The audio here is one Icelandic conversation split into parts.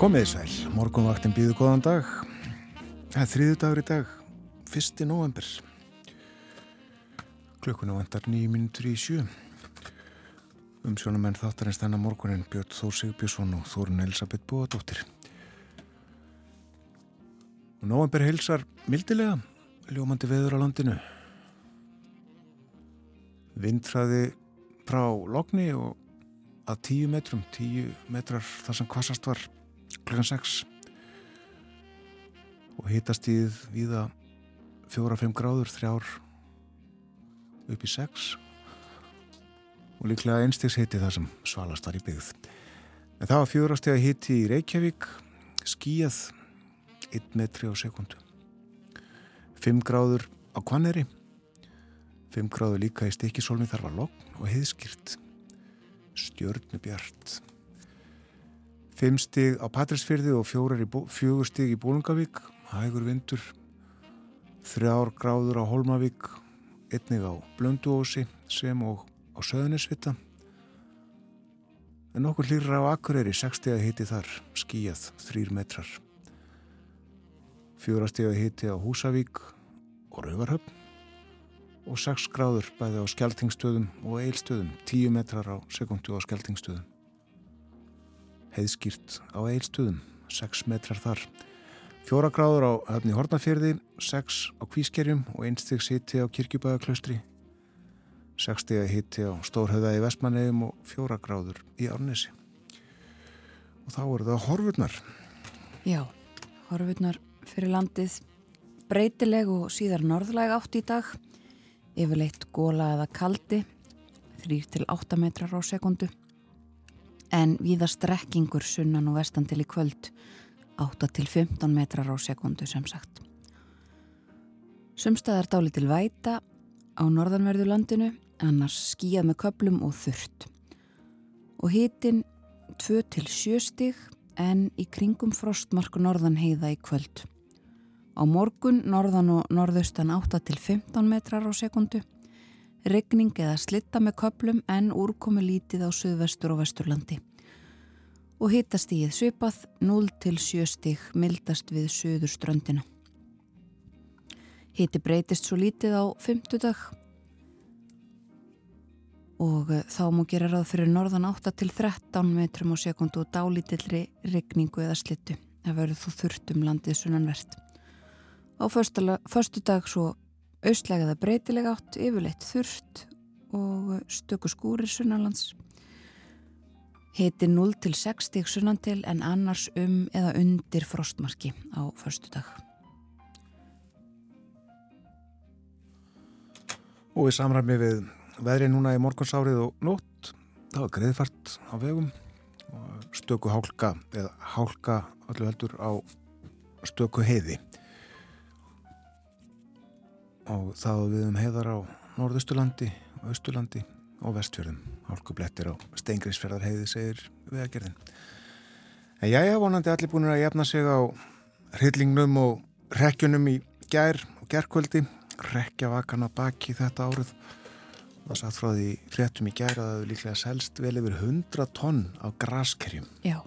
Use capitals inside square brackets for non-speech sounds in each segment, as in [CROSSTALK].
Komið sæl, morgunvaktin býðu góðan dag. Það er þriðu dagur í dag, 1. november. Klukkuna minntur í sjö. Umsjónamenn þáttarins þennan morgunin Björn Þór Sigbjörnsson og Þórun Elisabeth Bóadóttir. Og november heilsar mildilega, ljómandi veður á landinu. Vindræði frá lokni og að tíu metrum, tíu metrar þar sem kvassast var klukkan 6 og hitast íð viða 4-5 gráður, þrjár upp í 6 og líklega einstegs hitti það sem svalast var í byggð. En það var fjórastega hitti í Reykjavík, skíjað 1 metri á sekundu. 5 gráður á Kvanneri, 5 gráður líka í stikisólmi þar var lokn og heiðskýrt, stjörnubjart. Fimm stig á Patrísfyrði og fjögur stig í Bólungavík, hægur vindur, þrjár gráður á Holmavík, einnig á Blönduósi sem og á Söðunisvita. En okkur hlýra á Akureyri, 6 steg að hiti þar, skíjað, 3 metrar. Fjóra steg að hiti á Húsavík og Rauvarhöfn og 6 gráður bæði á Skeltingstöðum og Eilstöðum, 10 metrar á sekundu á Skeltingstöðum heiðskýrt á eilstöðum, 6 metrar þar. Fjóra gráður á höfni Hortnafjörði, 6 á Kvískerjum og einstegs hitti á Kirkjubæðaklaustri, 6 steg hitti á Stórhauða í Vestmannegjum og fjóra gráður í Árnesi. Og þá eru það horfurnar. Já, horfurnar fyrir landið breytileg og síðar norðlæg átt í dag, yfirleitt góla eða kaldi, 3-8 metrar á sekundu en viða strekkingur sunnan og vestan til í kvöld 8-15 metrar á sekundu sem sagt. Sumstaðar dáli til væta á norðanverðu landinu, annars skíjað með köplum og þurft. Og hitin 2-7 stig en í kringum frostmarku norðan heiða í kvöld. Á morgun norðan og norðaustan 8-15 metrar á sekundu regning eða slitta með köplum en úrkomi lítið á söðvestur og vesturlandi. Og hittast í svipað 0 til 7 stík mildast við söður ströndina. Hitti breytist svo lítið á 50 dag og eh, þá múi gera ráð fyrir norðan 8 til 13 metrum á sekundu og dálítillri regningu eða slittu. Það verður þú þurft um landið sunnanvert. Á förstu dag svo Austlægaða breytilega átt, yfirleitt þurft og stöku skúrir sunnanlands. Hiti 0 til 6 stík sunnantil en annars um eða undir frostmarki á förstu dag. Og við samræmi við veðri núna í morgunsárið og nótt, það var greiðfart á vegum og stöku hálka eða hálka öllu heldur á stöku heiði og það við um heiðar á norðusturlandi, austurlandi og vestfjörðum. Hálkublettir á steingriðsferðar heiði segir veðagerðin. En já, já, vonandi allir búin að jefna sig á hryllingnum og rekjunum í gær og gerkvöldi. Rekja vakana baki þetta árið. Það satt frá því hrettum í gær að það hefur líklega selst vel yfir 100 tonn á graskerjum. Já,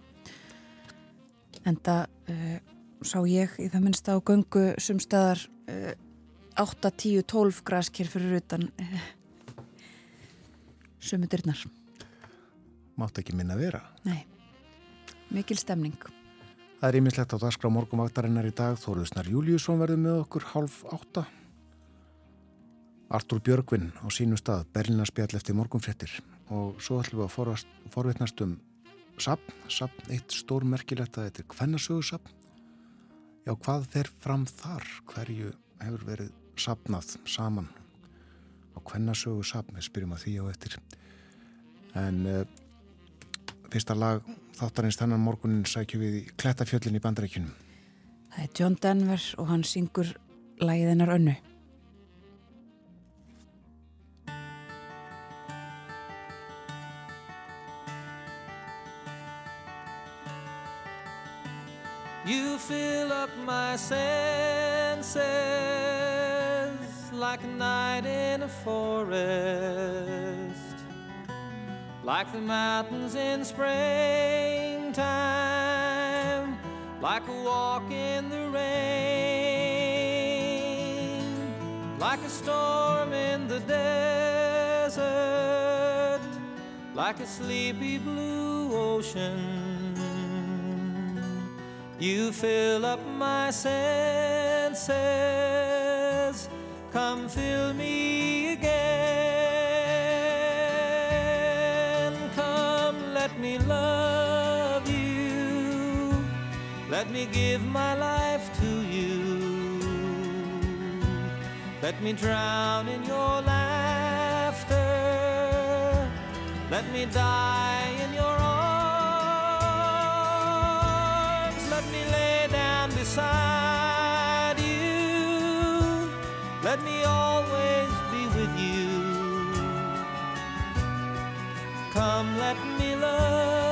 en það uh, sá ég í það minnst á göngu sumstaðar uh, 8, 10, 12 graskir fyrir utan eh, sömu dyrnar. Mátt ekki minna vera? Nei, mikil stemning. Það er ímislegt á dagskrá morgumvaktarinnar í dag. Þóruðsnar Júliusson verður með okkur half átta. Artur Björgvin á sínu stað Berlinarspjall eftir morgumfrettir og svo ætlum við að forvittnast um sapn, sapn eitt stór merkilegt að þetta er hvennasögu sapn Já, hvað fer fram þar? Hverju hefur verið sapnað saman. Á hvennasögu sapn, við spyrjum að því á eftir. En uh, fyrsta lag þáttarins þennan morgunin sækju við í Klettafjöllin í bandarækjunum Það er John Denver og hann syngur læðinar önnu. You fill up my senses like a night in a forest, like the mountains in springtime. like a walk in the rain, like a storm in the desert, like a sleepy blue ocean. You fill up my senses, come fill me again. Come, let me love you, let me give my life to you. Let me drown in your laughter, let me die let me always be with you. Come, let me love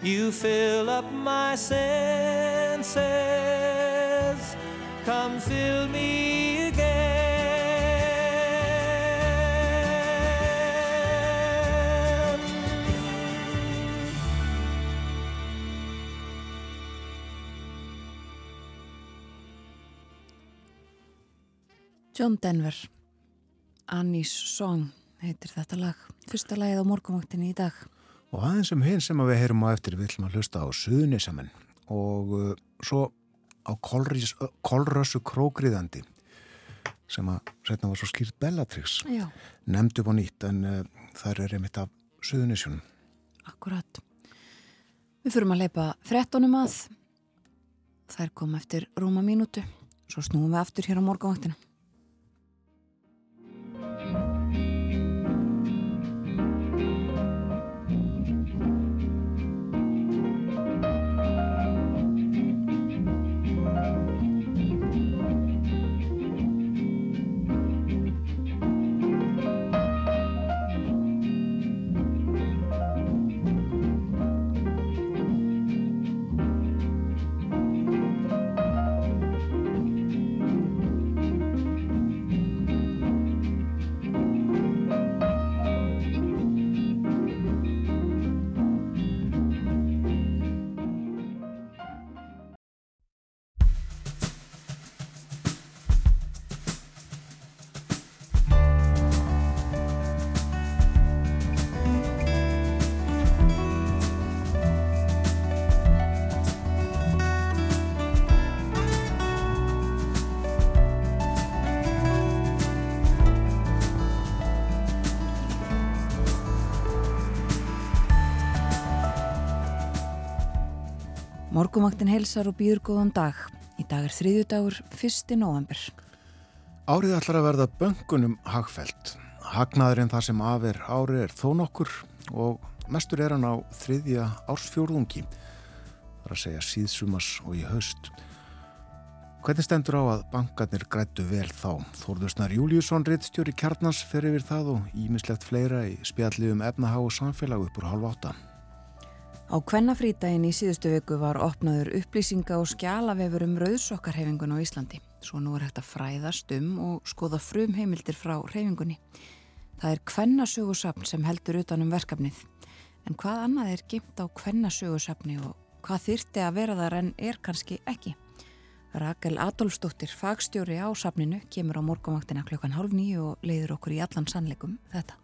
You fill up my senses, come fill me again. John Denver Annie's Song heitir þetta lag. Fyrsta lagið á morgumvaktinni í dag Og aðeins um hinn sem við heyrum á eftir við ætlum að hlusta á suðunisamen og uh, svo á kolrís, kolrössu krókriðandi sem að setna var svo skýrt Bellatrix. Nefndu upp á nýtt en uh, þar er einmitt af suðunisjunum. akkurat. Við fyrum að leipa frettunum að. Þær kom eftir rúma mínútu. Svo snúum við aftur hér á morgumvaktina Morgumvaktin heilsar og býður góðan dag Í dag er þriðjudagur 1. november Árið ætlar að verða böngunum hagfælt. Hagnaðurinn það sem af er árið er þó nokkur og mestur er hann á þriðja ársfjórðungi. Það er að segja síðsumas og í haust. Hvernig stendur á að bankarnir grættu vel þá? Þórðusnar Júliusson, rittstjóri kjarnans, fer yfir það og ímislegt fleira í spjalli um efnahag og samfélag upp úr halv átta. Á kvennafrítaginn í síðustu viku var opnaður upplýsinga og skjalavefur um rauðsokkarhefingun á Íslandi. Svo nú er hægt að fræðast um og skoða frum heimildir frá hefingunni. Það er kvennasögursafn sem heldur utan um verkefnið. En hvað annað er gimt á kvennasögursafni og hvað þyrti að vera þar en er kannski ekki. Rakel Adolfsdóttir, fagstjóri á safninu, kemur á morgumvaktina klukkan hálf nýju og leiður okkur í allan sannleikum þetta.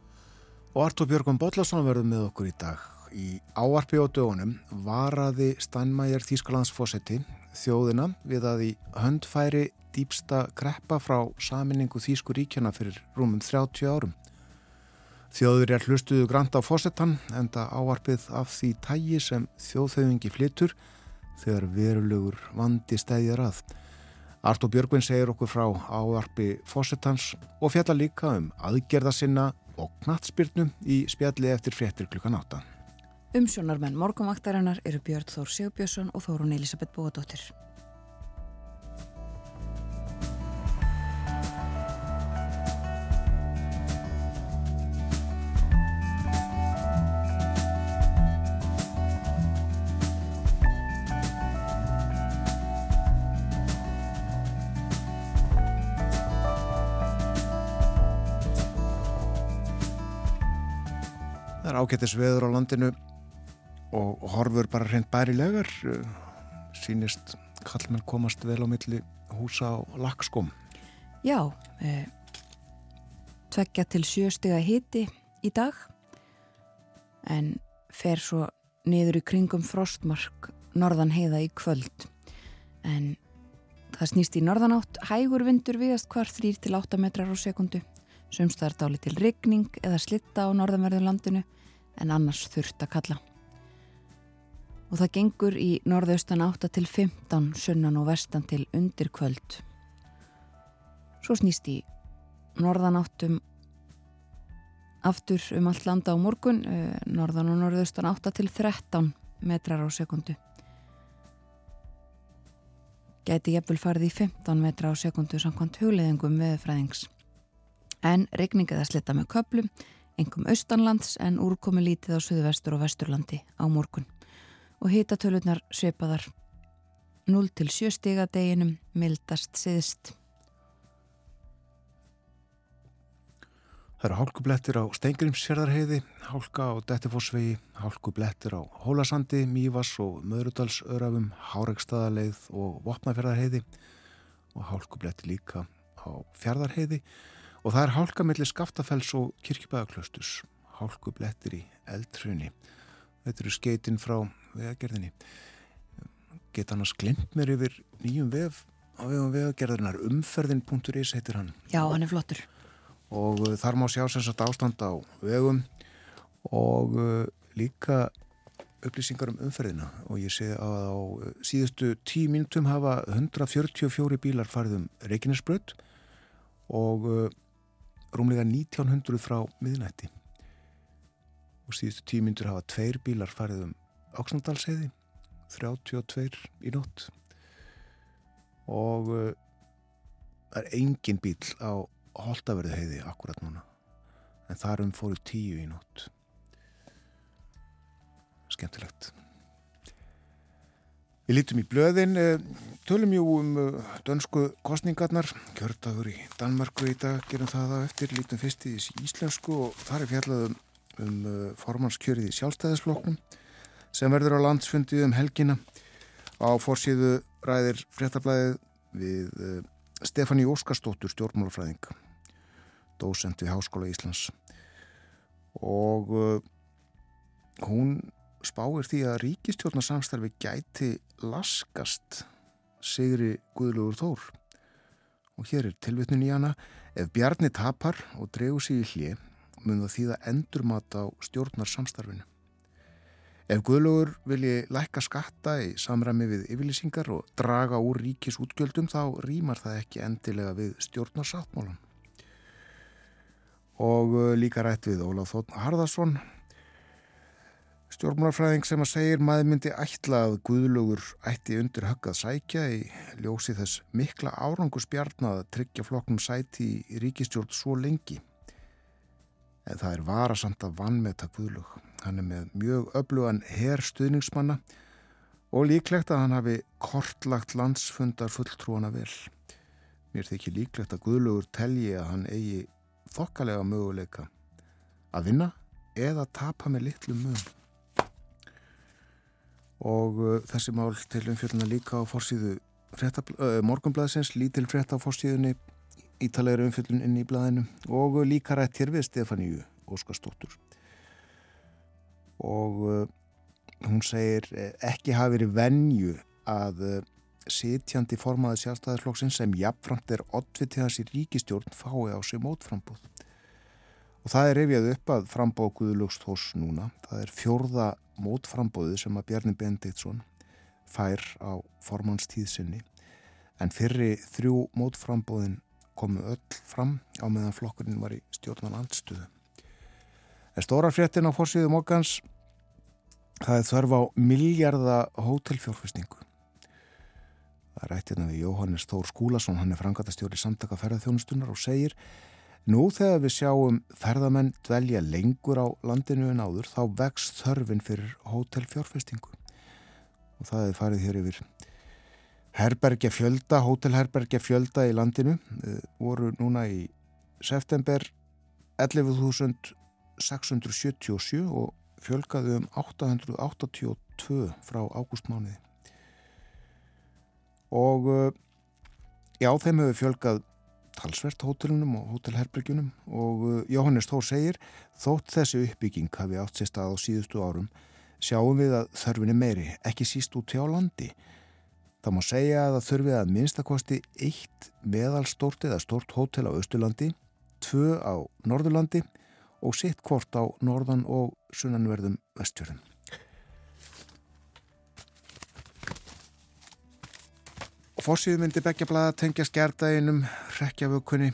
Og Artur Björgum Bollarsson verður með okkur í dag. Í áarpi á dögunum varaði Steinmeier Þýskalandsfossetti þjóðina við að í höndfæri dýpsta greppa frá saminningu Þýsku ríkjana fyrir rúmum 30 árum. Þjóður er hlustuðu grant á fossettan enda áarpið af því tægi sem þjóðþauðingi flyttur þegar verulegur vandi stæðjar að. Artur Björgvin segir okkur frá áarpi fossettans og fjalla líka um aðgerða sinna og knatsbyrnu í spjalli eftir fréttir klukkan 8. Umsjónarmenn morgunvaktarinnar eru Björn Þór Sigbjörnsson og Þórun Elisabeth Bóadóttir. Það er ágættis veður á landinu og horfur bara hreint bærilegar sínist kallmenn komast vel á milli húsa á lagskom Já, eh, tveggja til sjöstega hiti í dag en fer svo niður í kringum frostmark norðan heiða í kvöld. En það snýst í norðanátt hægur vindur viðast hvar 3 til 8 metrar á sekundu sumstaðar dáli til rigning eða slitta á norðanverðu landinu en annars þurft að kalla og það gengur í norðaustan 8 til 15 sunnan og vestan til undir kvöld svo snýst í norðanáttum aftur um allt landa á morgun eh, norðan og norðaustan 8 til 13 metrar á sekundu gæti jafnvel farið í 15 metra á sekundu samkvæmt hugleðingum veðfræðings en regning eða slitta með köplum engum austanlands en úrkomi lítið á Suðvestur og Vesturlandi á morgun og hitatöluðnar sveipaðar 0 til 7 stiga deginum mildast siðist Það eru hálkublettir á Steingrimsfjörðarheiði, hálka á Dettifossvegi, hálkublettir á Hólasandi, Mývas og Möðrudalsörafum, Háregstaðaleið og Vopnafjörðarheiði og hálkublettir líka á Fjörðarheiði og það er hálka mellir Skaftafells og Kirkjubæðaklaustus, hálkublettir í Eldhrunni. Þetta eru skeitin frá vegagerðinni. Geta hann að sklimt mér yfir nýjum vef á vegum vegagerðinar, umferðin.is heitir hann. Já, hann er flottur og uh, þar má sjá sem sagt ástand á vegum og uh, líka upplýsingar um umferðina og ég sé að á uh, síðustu tíu mínutum hafa 144 bílar farið um Reykjanesbrödd og rúmlega 1900 frá miðnætti og síðustu tíu mínutur hafa tveir bílar farið um Oksnandalsheiði 32 í nótt. Og uh, það er engin bíl á Holtaverði heiði akkurat núna. En þarum fóru tíu í nótt. Skemmtilegt. Við lítum í blöðin tölum jú um dönsku kostningarnar kjördagur í Danmarku í dag gerum það á eftir, lítum fyrst í íslensku og þar er fjallað um, um formannskjörið í sjálfstæðisfloknum sem verður á landsfundið um helgina. Á fórsíðu ræðir fréttablaðið við Stefani Óskarsdóttur stjórnmálafræðing dósent við Háskóla Íslands. Og uh, hún spáir því að ríkistjórnarsamstarfi gæti laskast Sigri Guðlugur Þór. Og hér er tilvitnun í hana. Ef Bjarni tapar og dregur sig í hlið mun það þýða endurmat á stjórnarsamstarfinu Ef Guðlugur vilji lækka skatta í samræmi við yfirlýsingar og draga úr ríkis útgjöldum þá rýmar það ekki endilega við stjórnarsáttmálan. Og líka rætt við Ólaf Þótt Harðarsson, stjórnmálafræðing sem að segir maður myndi ætla að Guðlugur ætti undir höggað sækja í ljósi þess mikla árangusbjarnað að tryggja flokknum sæti í ríkistjórn svo lengi. En það er varasamt að vannmeta Guðlug. Hann er með mjög öflugan herstuðningsmanna og líklegt að hann hafi kortlagt landsfundar fulltrúana vel. Mér þykir líklegt að Guðlugur telji að hann eigi þokkalega möguleika að vinna eða tapa með litlu mun. og uh, þessi mál til umfjölduna líka á fórsíðu uh, morgunblæðsins, lítil frétta á fórsíðunni ítalegri umfjöldun inn í blæðinu og líka rætt hér við Stefáníu Óskarstóttur og uh, hún segir eh, ekki hafi verið venju að uh, sitjandi formaði sjálfstæðarflokksinn sem jafnframt er oddvitið hans í ríkistjórn fái á sig mótframbóð og það er reyfjað upp að frambóð Guðlugst hos núna það er fjórða mótframbóðu sem að Bjarni Benditsson fær á formannstíðsynni en fyrri þrjú mótframbóðin komu öll fram á meðan flokkurinn var í stjórnan andstuðu. En stóra fréttin á fórsíðu mókans það er þörf á miljarda hótelfjórfestingu. Það er rættirna við Jóhannes Þór Skúlason, hann er frangatastjóri samtaka ferðarþjónustunar og segir Nú þegar við sjáum ferðamenn dvelja lengur á landinu en áður þá vex þörfin fyrir hótelfjórfestingu og það er farið hér yfir herbergja fjölda, hótelherbergja fjölda í landinu uh, voru núna í september 11.677 og fjölgaðu um 882 frá ágústmániði og uh, já, þeim hefur fjölgað talsvert hótelunum og hótelherbergjunum og uh, Jóhannes Þór segir þótt þessi uppbygging hafi átt sér stað á síðustu árum sjáum við að þörfin er meiri, ekki síst út hjá landi. Það má segja að það þurfi að minnstakosti eitt meðalstort eða stort hótel á Östurlandi, tvö á Norðurlandi og sitt hvort á norðan og sunnanverðum vestjörðum. Fossið myndi beggjablaða tengja skjærdaginum rekjavökunni.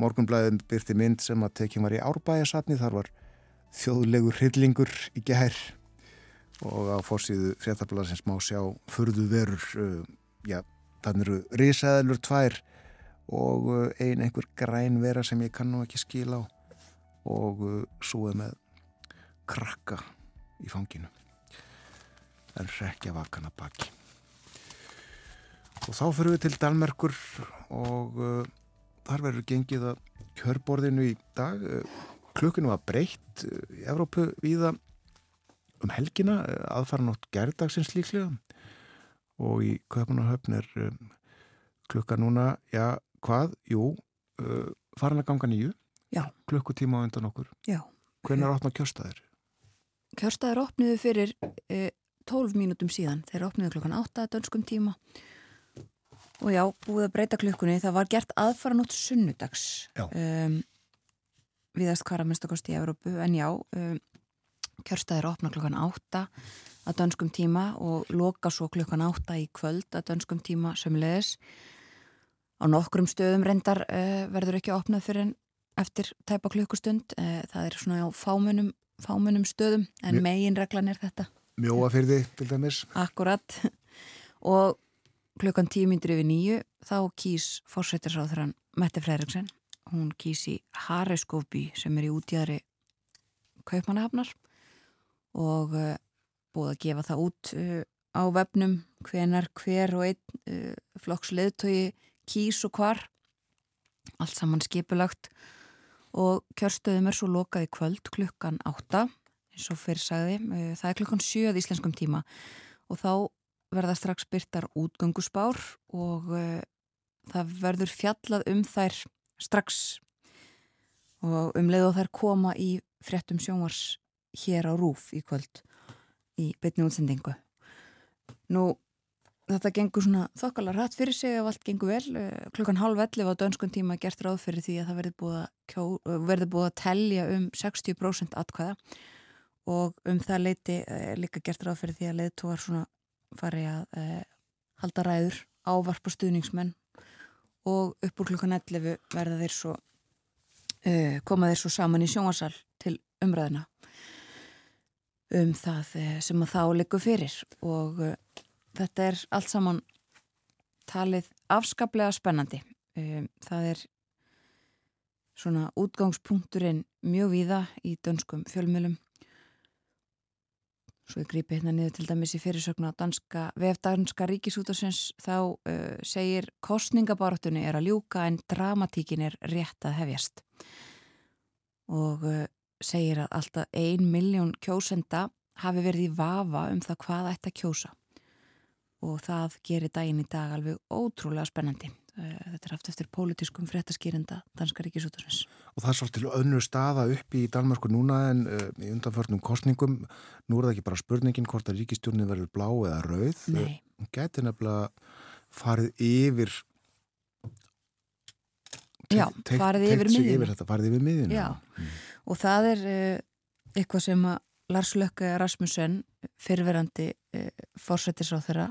Morgunblæðin byrti mynd sem að tekjum var í árbæjasatni, þar var þjóðlegur hryllingur í gær og á fórsíðu fréttablasins má sjá furðu verur uh, já, þannig eru risaðalur tvær og uh, ein einhver græn vera sem ég kannu ekki skila á og uh, súið með krakka í fanginu. En rekja vakana baki. Og þá fyrir við til Dalmerkur og uh, þar verður gengið að kjörborðinu í dag. Uh, klukkinu var breytt uh, í Evrópu viða um helgina aðfara nátt gerðdagsins líklega og í Kaupunahöfn er um, klukka núna, já, hvað? Jú, uh, farin að ganga nýju klukkutíma á undan okkur Já. hvernig er opna kjörstaðir? Kjörstaðir opniðu fyrir e, 12 mínútum síðan. Þeir opniðu klokkan 8 dönskum tíma og já, búið að breyta klukkunni. Það var gert aðfara nótt sunnudags um, viðast hvar að minnstakosti í Európu en já, um, kjörstaðir opna klokkan 8 að dönskum tíma og loka svo klukkan 8 í kvöld að dönskum tíma sömulegis. Á nokkrum stöðum reyndar uh, verður ekki opnað fyrir en eftir tæpa klukkustund. Uh, það er svona á fámunum, fámunum stöðum en Mjö- megin reglan er þetta. Mjóafyrði til dæmis Akkurat. [LAUGHS] Og klukkan tíu myndir yfir nýju þá kýs fórsættisráþurann Mette Freyriksson. Hún kýs í Hareskófi sem er í útjæðri kaupmannahafnar og uh, búið að gefa það út uh, á vefnum hvenar hver og einn uh, flokks leðtögi kýs og hvar. Allt saman skipulagt og kjörstöðum er svo lokað í kvöld klukkan átta eins og fyrir sagði. Það er klukkan sjöð íslenskum tíma og þá verða strax byrtar útgönguspár og það verður fjallað um þær strax og um leið og þær koma í fréttum sjónvars hér á Rúf í kvöld í bytni útsendingu. Nú, þetta gengur svona þokkala rætt fyrir sig ef allt gengur vel. Uh, klukkan halv 11 á dönskun tíma gert ráð fyrir því að það verði búið að, kjó, uh, verði búið að telja um 60% atkvæða og um það leiti uh, líka gert ráð fyrir því að leiðtóar svona fari að uh, halda ræður ávarpa stuðningsmenn og upp úr klukkan 11 verða þeir svo uh, koma þeir svo saman í sjónvarsal til umræðina um það uh, sem að þá liggur fyrir. Og uh, þetta er allt saman talið afskaplega spennandi. Um, það er svona útgangspunkturinn mjög víða í dönskum fjölmjölum Svo ég grípi hérna niður til dæmis í fyrirsögnu á danska, vefdanska ríkisútasins þá uh, segir kostningabaráttunni er að ljúka en dramatíkin er rétt að hefjast. Og uh, segir að alltaf ein miljón kjósenda hafi verið í vafa um það hvað ætti að kjósa og það gerir daginn í dag alveg ótrúlega spennandi. Eh, þetta er haft eftir pólitískum fréttaskýrinda Danska Ríkisútursins. Og það er svolítið önnu staða upp í Danmarku núna en uh, í undanförnum kostningum. Nú er það ekki bara spurningin hvort að ríkistjórnin verður blá eða rauð. Nei. Hún geti nefnilega farið yfir Já, farið yfir miðjuna. Yfir þetta, farið yfir miðjuna. Já, mm. og það er uh, eitthvað sem að Lars Lökke Rasmussen, fyrverandi uh, fórsættis á þeirra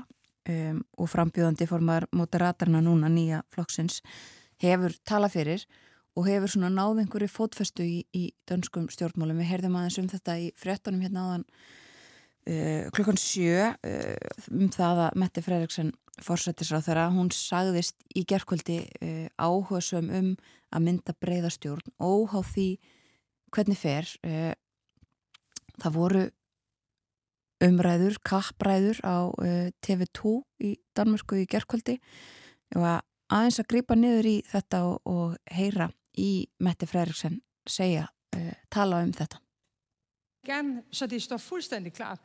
um, og frambjóðandi formar moderatorna núna nýja flokksins hefur talað fyrir og hefur svona náð einhverju fótfestu í, í dönskum stjórnmálum. Við heyrðum aðeins um þetta í fréttunum hérna áðan uh, klukkan sjö um það að Mette Fredriksson fórsættisráð þeirra, hún sagðist í gerðkvöldi uh, áhugasum um að mynda breyðastjórn óhá því hvernig fer uh, það voru umræður, kappræður á uh, eh, TV2 í Danmörku í gerðkvöldi og aðeins að gripa niður í þetta og, og heyra í Mette Frederiksen segja, tala um þetta. Gerne, så det står fuldstændig klart,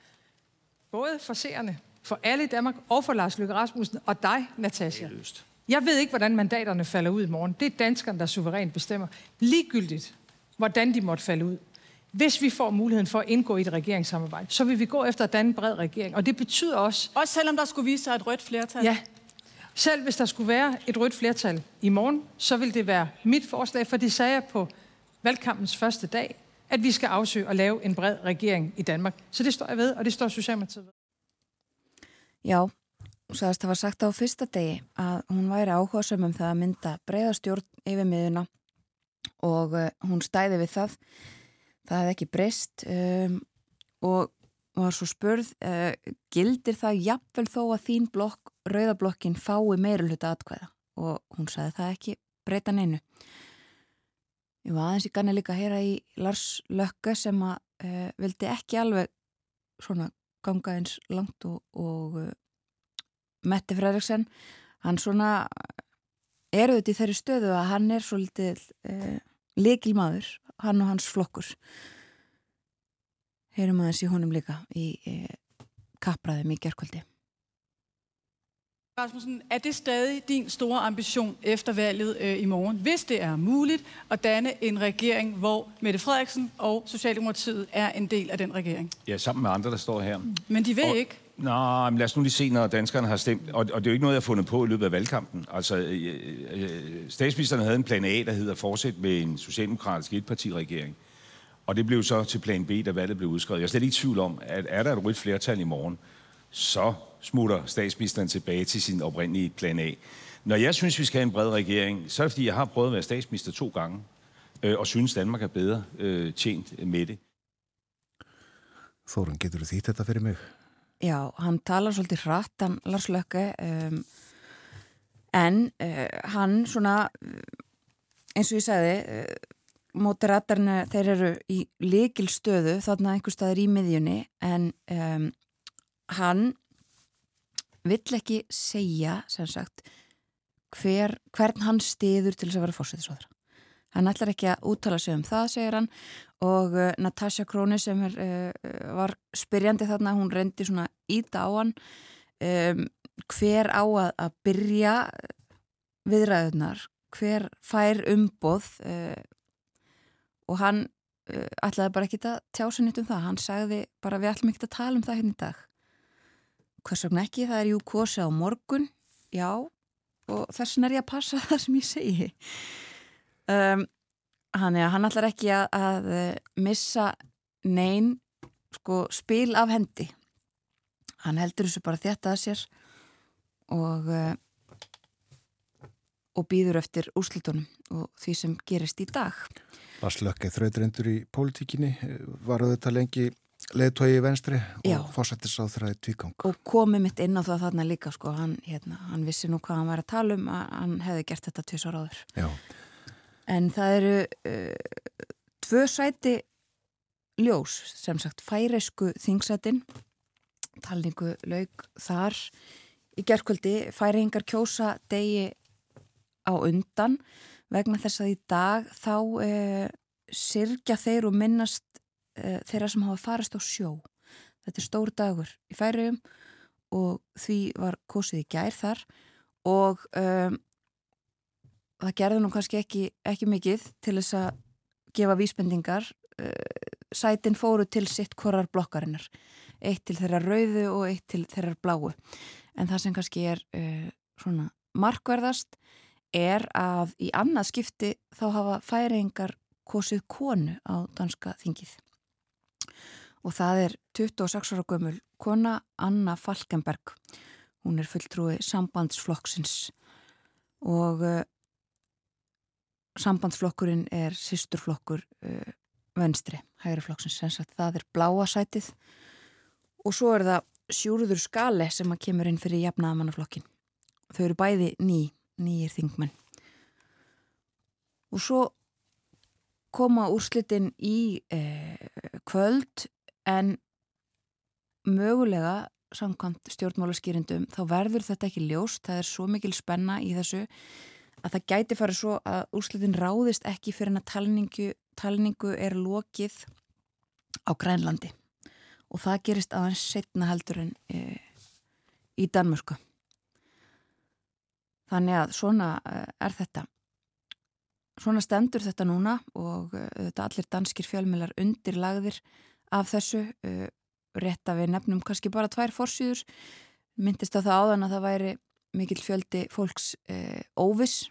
både for seerne, for alle i Danmark og for Lars Løkke Rasmussen og dig, Natasha. Jeg ved ikke, hvordan mandaterne falder ud i morgen. Det er danskerne, der suverænt bestemmer. Ligegyldigt, hvordan de måtte falde ud. Hvis vi får muligheden for at indgå i et regeringssamarbejde, så vil vi gå efter at danne en bred regering. Og det betyder også... Også selvom der skulle vise sig et rødt flertal? Ja. Selv hvis der skulle være et rødt flertal i morgen, så vil det være mit forslag, for det sagde jeg på valgkampens første dag, at vi skal afsøge at lave en bred regering i Danmark. Så det står jeg ved, og det står Socialdemokratiet ved. Já, sagðist það var sagt á fyrsta degi að hún væri áhugasum um það að mynda breyðastjórn yfir miðuna og uh, hún stæði við það. Það hefði ekki breyst um, og var svo spurð uh, gildir það jafnvel þó að þín blokk, rauðablokkin fái meirulhuta atkvæða? Og hún sagði það ekki breyta neinu. Ég var aðeins í ganni líka að heyra í Lars Lökke sem að uh, vildi ekki alveg svona ganga eins langt og, og uh, Mette Fredriksen hann svona er auðvitað í þeirri stöðu að hann er svolítið uh, likilmaður hann og hans flokkur. Heyrum aðeins í honum líka í e, kappræðum í gerðkvöldi Rasmussen, er det stadig din store ambition efter valget øh, i morgen, hvis det er muligt at danne en regering, hvor Mette Frederiksen og Socialdemokratiet er en del af den regering? Ja, sammen med andre, der står her. Men de vil og, ikke. Nå, men lad os nu lige se, når danskerne har stemt. Og, og det er jo ikke noget, jeg har fundet på i løbet af valgkampen. Altså, øh, øh, statsministeren havde en plan A, der hedder fortsæt med en socialdemokratisk etpartiregering. Og det blev så til plan B, da valget blev udskrevet. Jeg er slet ikke i tvivl om, at er der et rødt flertal i morgen, så smutter statsministeren tilbage til sin oprindelige plan A. Når jeg synes, vi skal have en bred regering, så er det, fordi jeg har prøvet at være statsminister to gange, øh, og synes, Danmark er bedre øh, tjent med det. Þórun, getur þú þýtt þetta fyrir mig? Já, hann talar svolítið hratt, hann Lars Lökke, um, en uh, hann svona, eins og ég sagði, uh, mótiratarna þeir eru í likil stöðu, þarna einhver staðir í miðjunni, en um, hann vill ekki segja, sem sagt, hver, hvern hann stiður til þess að vera fórsættisóðra. Hann ætlar ekki að úttala sig um það, segir hann og uh, Natasja Króni sem er, uh, var spyrjandi þarna, hún reyndi svona íta á hann um, hver á að, að byrja viðræðunar, hver fær umboð uh, og hann ætlaði bara ekki að tjása nýtt um það, hann sagði bara við ætlum ekki að tala um það hérna í dag. Hvers vegna ekki, það er jú kosi á morgun, já og þess vegna er ég að passa [LAUGHS] það sem ég segi. Um, hann, ja, hann ætlar ekki að, að eh, missa neyn sko, spil af hendi. Hann heldur þessu bara þetta að sér og uh, og býður eftir úrslutunum og því sem gerist í dag. Lars Lökke þrauðrendur í pólitíkinni? Var þetta lengi leðtói í venstri og fórsættis á þræði tvíkang og komið mitt inn á það þarna líka sko. hann, hérna, hann vissi nú hvað hann var að tala um að hann hefði gert þetta tvisar áður. Já. En það eru uh, tvö sæti ljós, sem sagt færeisku þingsætin, talningu laug þar. Í gerðkvöldi, færingar kjósa degi á undan. Vegna þess að í dag þá uh, sirkja þeir og minnast uh, þeirra sem hafa farast á sjó. þetta er stór dagur í færium og því var kosið í gær þar og um, það gerði nú kannski ekki, ekki mikið til þess að gefa vísbendingar uh, sætin fóru til sitt korar blokkarinnar eitt til þeirra rauðu og eitt til þeirra bláu en það sem kannski er uh, svona markverðast er að í annað skipti þá hafa færingar kosið konu á danska þingið og það er 26 ára gömul kona Anna Falkenberg. Hún er fulltrúi sambandsflokksins. Og uh, sambandsflokkurinn er sýsturflokkur uh, venstri, hægri flokksins sem sagt það er bláa sætið. Og svo er það sjúruður skale sem að kemur inn fyrir jafnaðamannaflokkin þau eru bæði ný, nýjir þingmenn. Og svo koma úrslitin í eh, kvöld en mögulega samkvæmt stjórnmálaskýrindum þá verður þetta ekki ljóst, það er svo mikil spenna í þessu að það gæti farið svo að úrslitin ráðist ekki fyrir en að talningu, talningu er lokið á Grænlandi og það gerist aðeins setna heldur en e, í Danmörku. Þannig að svona e, er þetta. Svona stendur þetta núna og e, þetta allir danskir fjölmilar undirlagðir af þessu e, rétt að við nefnum kannski bara tvær fórsýður myndist á það áðan að það væri mikil fjöldi fólks e, óviss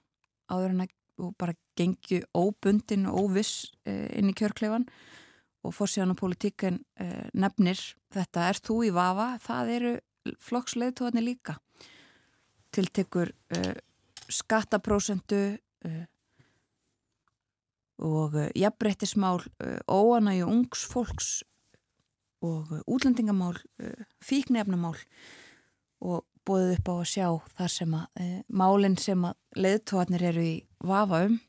áður en að bara gengju óbundin og óviss e, inn í kjörklefan og fórsíðan og politíken eh, nefnir þetta er þú í vafa, það eru flokksleðtóðanir líka. Tiltekur eh, skattaprósendu eh, og eh, jafnbreyttismál eh, óanægi ungs fólks og eh, útlendingamál fíknefnamál og bóðið upp á að sjá þar sem að málinn sem að leðtóðanir eru í vafa um.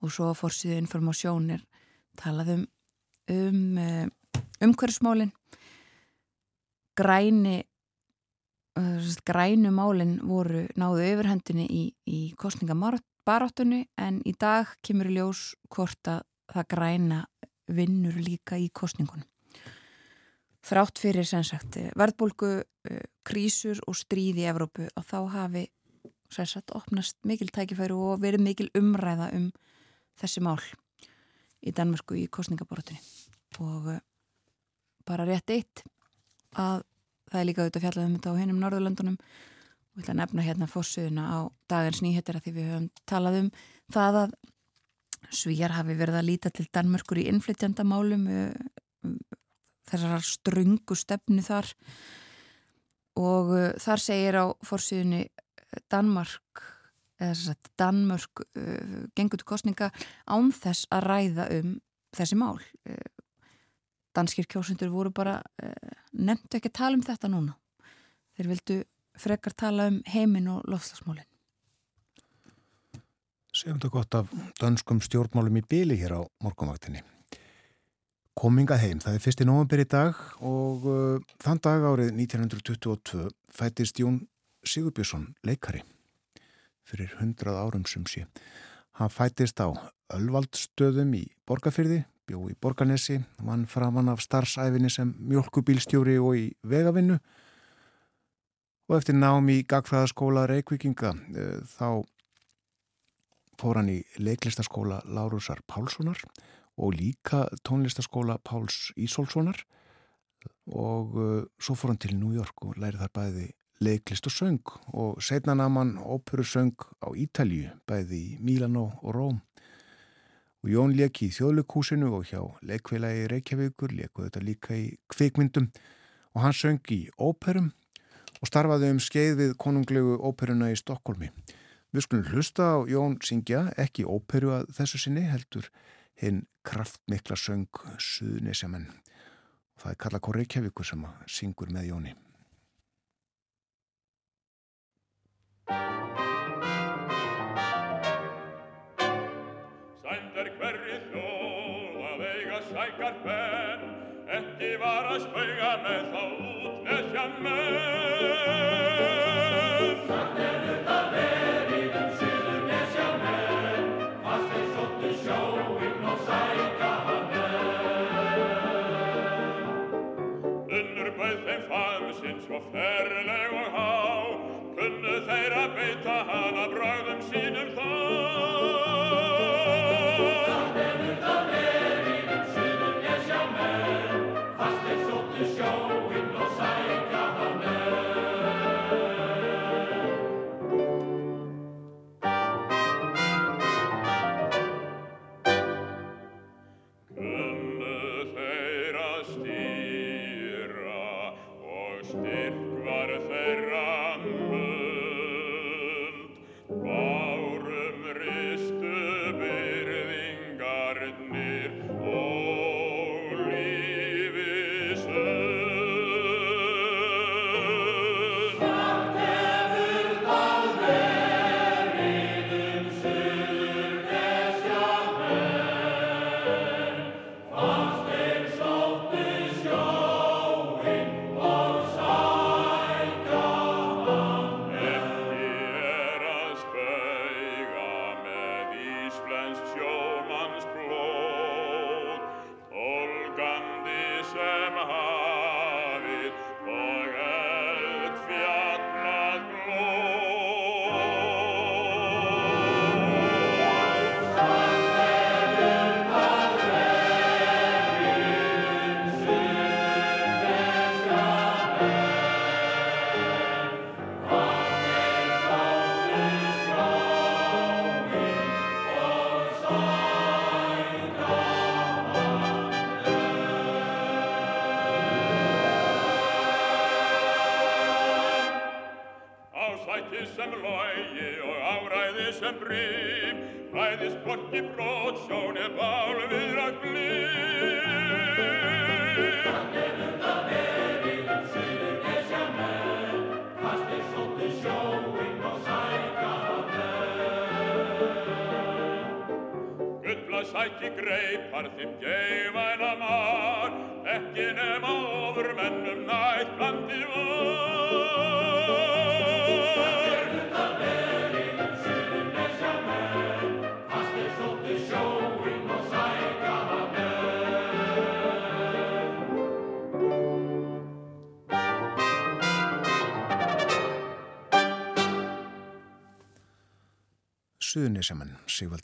Og svo fórsíðu informasjónir talaðum um uh, umhverfsmálin græni uh, grænumálin voru náðu yfirhendinni í, í kostningabaráttunni en í dag kemur ljós hvort að það græna vinnur líka í kostningunum þrátt fyrir sem sagt verðbólgu, uh, krísur og stríð í Evrópu og þá hafi sem sagt opnast mikil tækifæru og verið mikil umræða um þessi mál í Danmarku í kostningabortunni og eh, bara rétt eitt að það er líka auðvitað fjallað um þetta á hennum Norðurlöndunum og ég ætla að nefna hérna fórsöðuna á dagins nýhettir að því við höfum talað um það að svíjar hafi verið að líta til Danmarkur í innflytjandamálum eh, þessar strungu stefnu þar. Og eh, þar segir á fórsöðunni Danmark eða þess að Danmörk uh, gengur til kostninga án þess að ræða um þessi mál. Danskir kjósundur voru bara uh, nefndu ekki að tala um þetta núna. Þeir vildu frekar tala um heiminn og lofslagsmálinn Segjum þetta gott af danskum stjórnmálum í byli hér á morgunvaktinni. Kominga heim, það er fyrst í nógambir í dag og uh, þann dag árið 1922 fættist Jón Sigurbjörnsson leikari. Fyrir hundrað árum sem sé. Hann fættist á Ölvaldstöðum í Borgafyrði, bjó í Borganesi, vann framann af starfsæfinni sem mjölkubílstjóri og í vegavinnu og eftir nám í Gagfræðaskóla Reykvíkinga eh, þá fór hann í leiklistaskóla Lárusar Pálssonar og líka tónlistaskóla Páls Ísólfssonar. Og uh, svo fór hann til New York og læri þar bæði leiklist og söng. Og setna naman óperusöng á Ítalju, bæði í Mílanó og Róm. Og Jón leki í þjóðlökhúsinu og hjá leikveilagi Reykjavíkur, lekuð þetta líka í kvikmyndum. Og hann söng í óperum og starfaði um skeið við konunglegu óperuna í Stokkólmi. Við skulum hlusta á Jón syngja, ekki óperu að þessu sinni, heldur hinn kraftmikla söng Suðnisjamenn. Það er Karla Kór Reykjavíkur sem syngur með Jóni. sækar benn, ekki var að spauga með þá út nesja menn.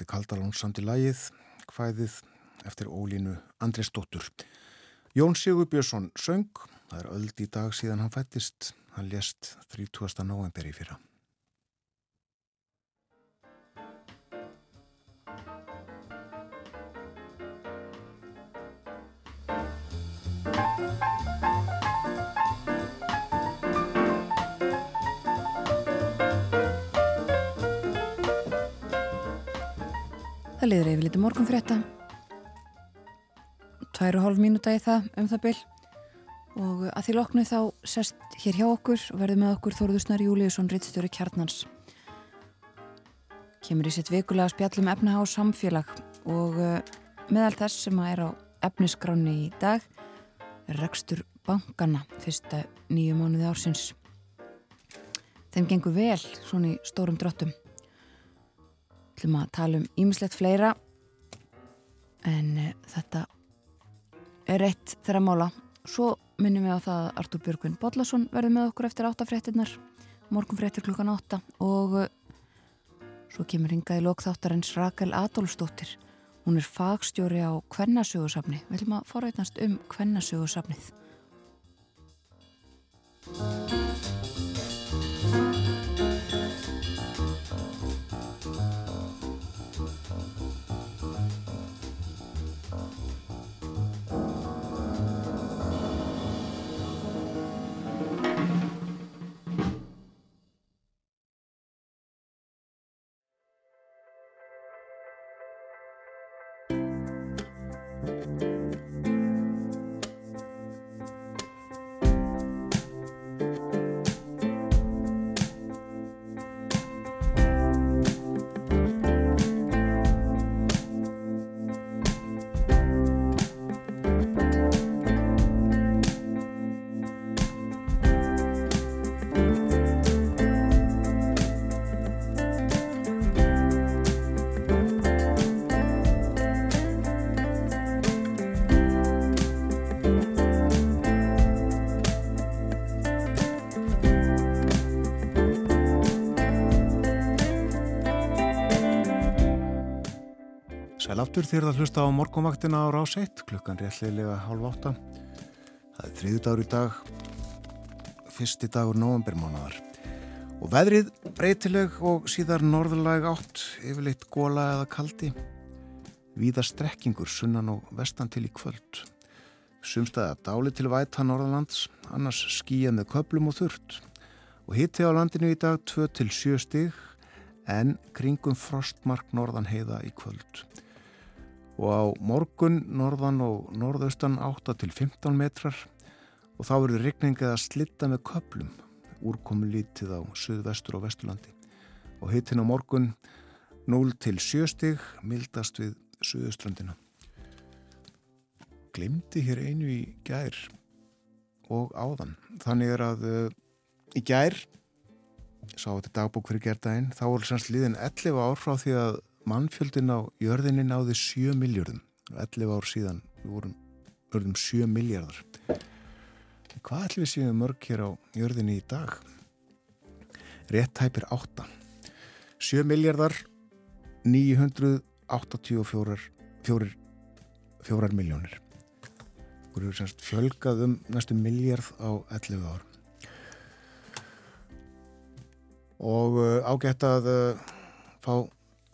Sigvaldi Kaldalón samt í lægið, hvæðið eftir ólínu Andresdóttur. Jón Sigur Björnsson söng, það er öld í dag síðan hann fættist, hann lést 30. november í fyrra. Það liður yfir liti morgun frétta. Tvær og hálf mínúta í það um það byll. Og að því loknu þá sest hér hjá okkur og verður með okkur Þóruðusnar Júliusson, rittstjóri Kjarnans. Kemur í sitt vikulega spjallum efnaha á samfélag og uh, meðal þess sem að er á efnisgráni í dag er rekstur bankana fyrsta nýju mánuði ársins. Þeim gengur vel svona í stórum drottum ætlum að tala um ímislegt fleira. En uh, þetta er eitt þeirra mála. Svo minnum við á það að Artur Björgvin Bodlason verður með okkur eftir áttafréttinnar morgunfréttir klukkan átta og uh, svo kemur hingaði lokþáttarins Rakel Adolfsdóttir. Hún er fagstjóri á Kvennasögursafni við ætlum að forveitnast um Kvennasögursafnið aftur þér að hlusta á morgumvaktina á rás 1 klukkan réttleilega hálf átta. Það er þriðu dagur í dag fyrsti dagur novembermánaðar og veðrið breytileg og síðar norðurlæg átt yfirleitt góla eða kaldi. Víða strekkingur sunnan og vestan til í kvöld. Sumstaða dáli til væta norðalands annars skýja með köplum og þurrt. Og hitti á landinu í dag 2-7 stig en kringum frostmark norðan heiða í kvöld og á morgun norðan og norðaustan 8 til 15 metrar og þá verður rigning eða slitta með köplum úrkomi lítið á suðvestur og vesturlandi. Og hittin á morgun 0 til 7 stig mildast við suðuströndina glimti hér einu í gær og áðan. Þannig er að uh, í gær sá þetta dagbók fyrir gerðdægin þá voru sanns liðin 11 ár frá því að mannfjöldin á jörðinni náði 7 miljardum 11 ár síðan við vorum örðum 7 miljardar Hvað ætlum við séum mörg hér á jörðinni í dag? Rétt hæpir 8. 7 miljardar 984 4, 4 miljónir. Það eru semst fjölgað um næstu miljard á 11 ár. Og uh, ágætt að uh, fá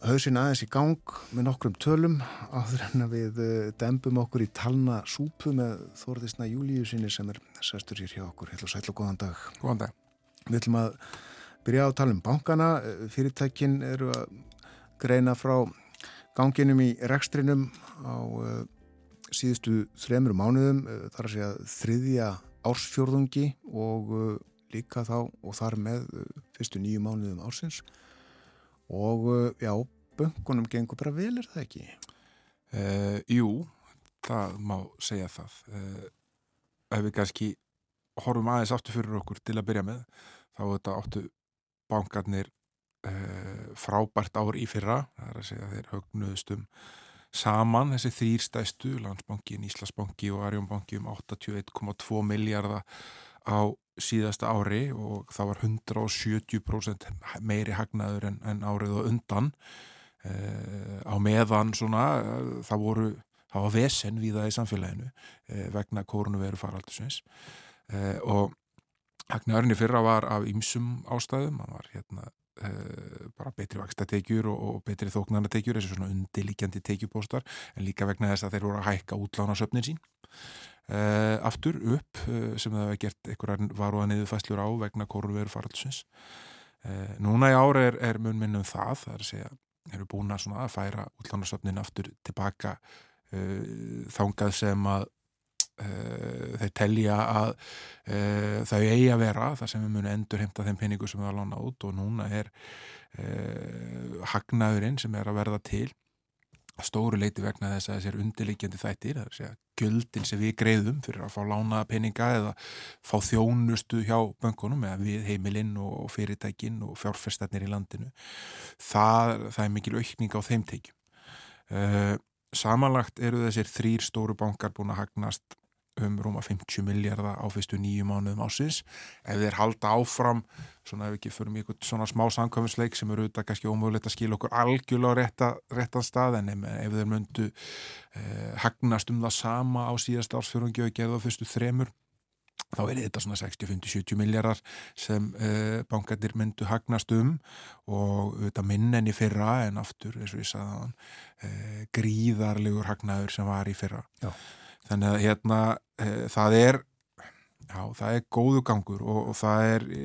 hausin aðeins í gang með nokkrum tölum áður en að við uh, dembum okkur í talna súpu með Þorðisna Júliu sinni sem er sestur hér hjá okkur. Heil og sæl og góðan dag. Góðan dag. Við ætlum að byrja á að tala um bankana. Fyrirtækin eru að greina frá ganginum í rekstrinum á uh, síðustu þremur mánuðum. Þar að segja þriðja ársfjörðungi og líka þá og þar með fyrstu nýju mánuðum ársins og já, böngunum gengur bara vel, er það ekki? Uh, jú, það má segja það. Uh, ef við kannski horfum aðeins aftur fyrir okkur til að byrja með, þá þetta áttu bankarnir uh, frábært ár í fyrra, það er að segja þeir högnuðustum saman þessi þrýrstæstu, Landsbankin, Íslasbanki og Arjónbanki um 81,2 miljardar á síðasta ári og það var 170% meiri hagnaður en, en árið og undan. Uh, á meðan svona uh, það voru, það var vesen við það í samfélaginu uh, vegna kórnuveru faraldusins og hagnaðurinn í fyrra var af ýmsum ástæðum, það var hérna bara betri vakstatekjur og, og betri þóknarnatekjur, þessi svona undilíkjandi tekjupóstar, en líka vegna þess að þeir voru að hækka útlána söpnin sín aftur upp uh, sem það hefði gert einhverjar varuða niðurfæslur á vegna kórveru faraldsins uh, núna í ári er, er mun minnum það það er að segja, eru búin að, að færa útlánarsöfnin aftur tilbaka þángað sem að þeir telja að þau eigi að vera það sem við munum endur heimta þeim peningu sem við hafa lánað út og núna er hagnaðurinn sem er að verða til stóru leiti vegna þess að þessir undirleikjandi þættir, það er að göldin sem við greiðum fyrir að fá lánaða peninga eða fá þjónustu hjá böngunum eða við heimilinn og fyrirtækin og fjárfestarnir í landinu það, það er mikil aukning á þeim teikjum uh, samanlagt eru þessir þrýr stóru bankar búin að hagnast um rúma 50 miljardar á fyrstu nýju mánuðum ásins. Ef þeir halda áfram, svona ef við ekki förum í eitthvað svona smá samkvæmsleik sem eru auðvitað kannski ómögulegt að skilja okkur algjörlega á rétta, réttan stað en ef þeir myndu eh, hagnast um það sama á síðast ársfjörungi og gerða fyrstu þremur þá er þetta svona 60-50-70 miljardar sem uh, bankarnir myndu hagnast um og þetta minn enn í fyrra en aftur, eins og ég sagði þann, uh, gríðarlegur hagnaður sem var í fyrra. Já þannig að hérna e, það er já, það er góðu gangur og, og það er e,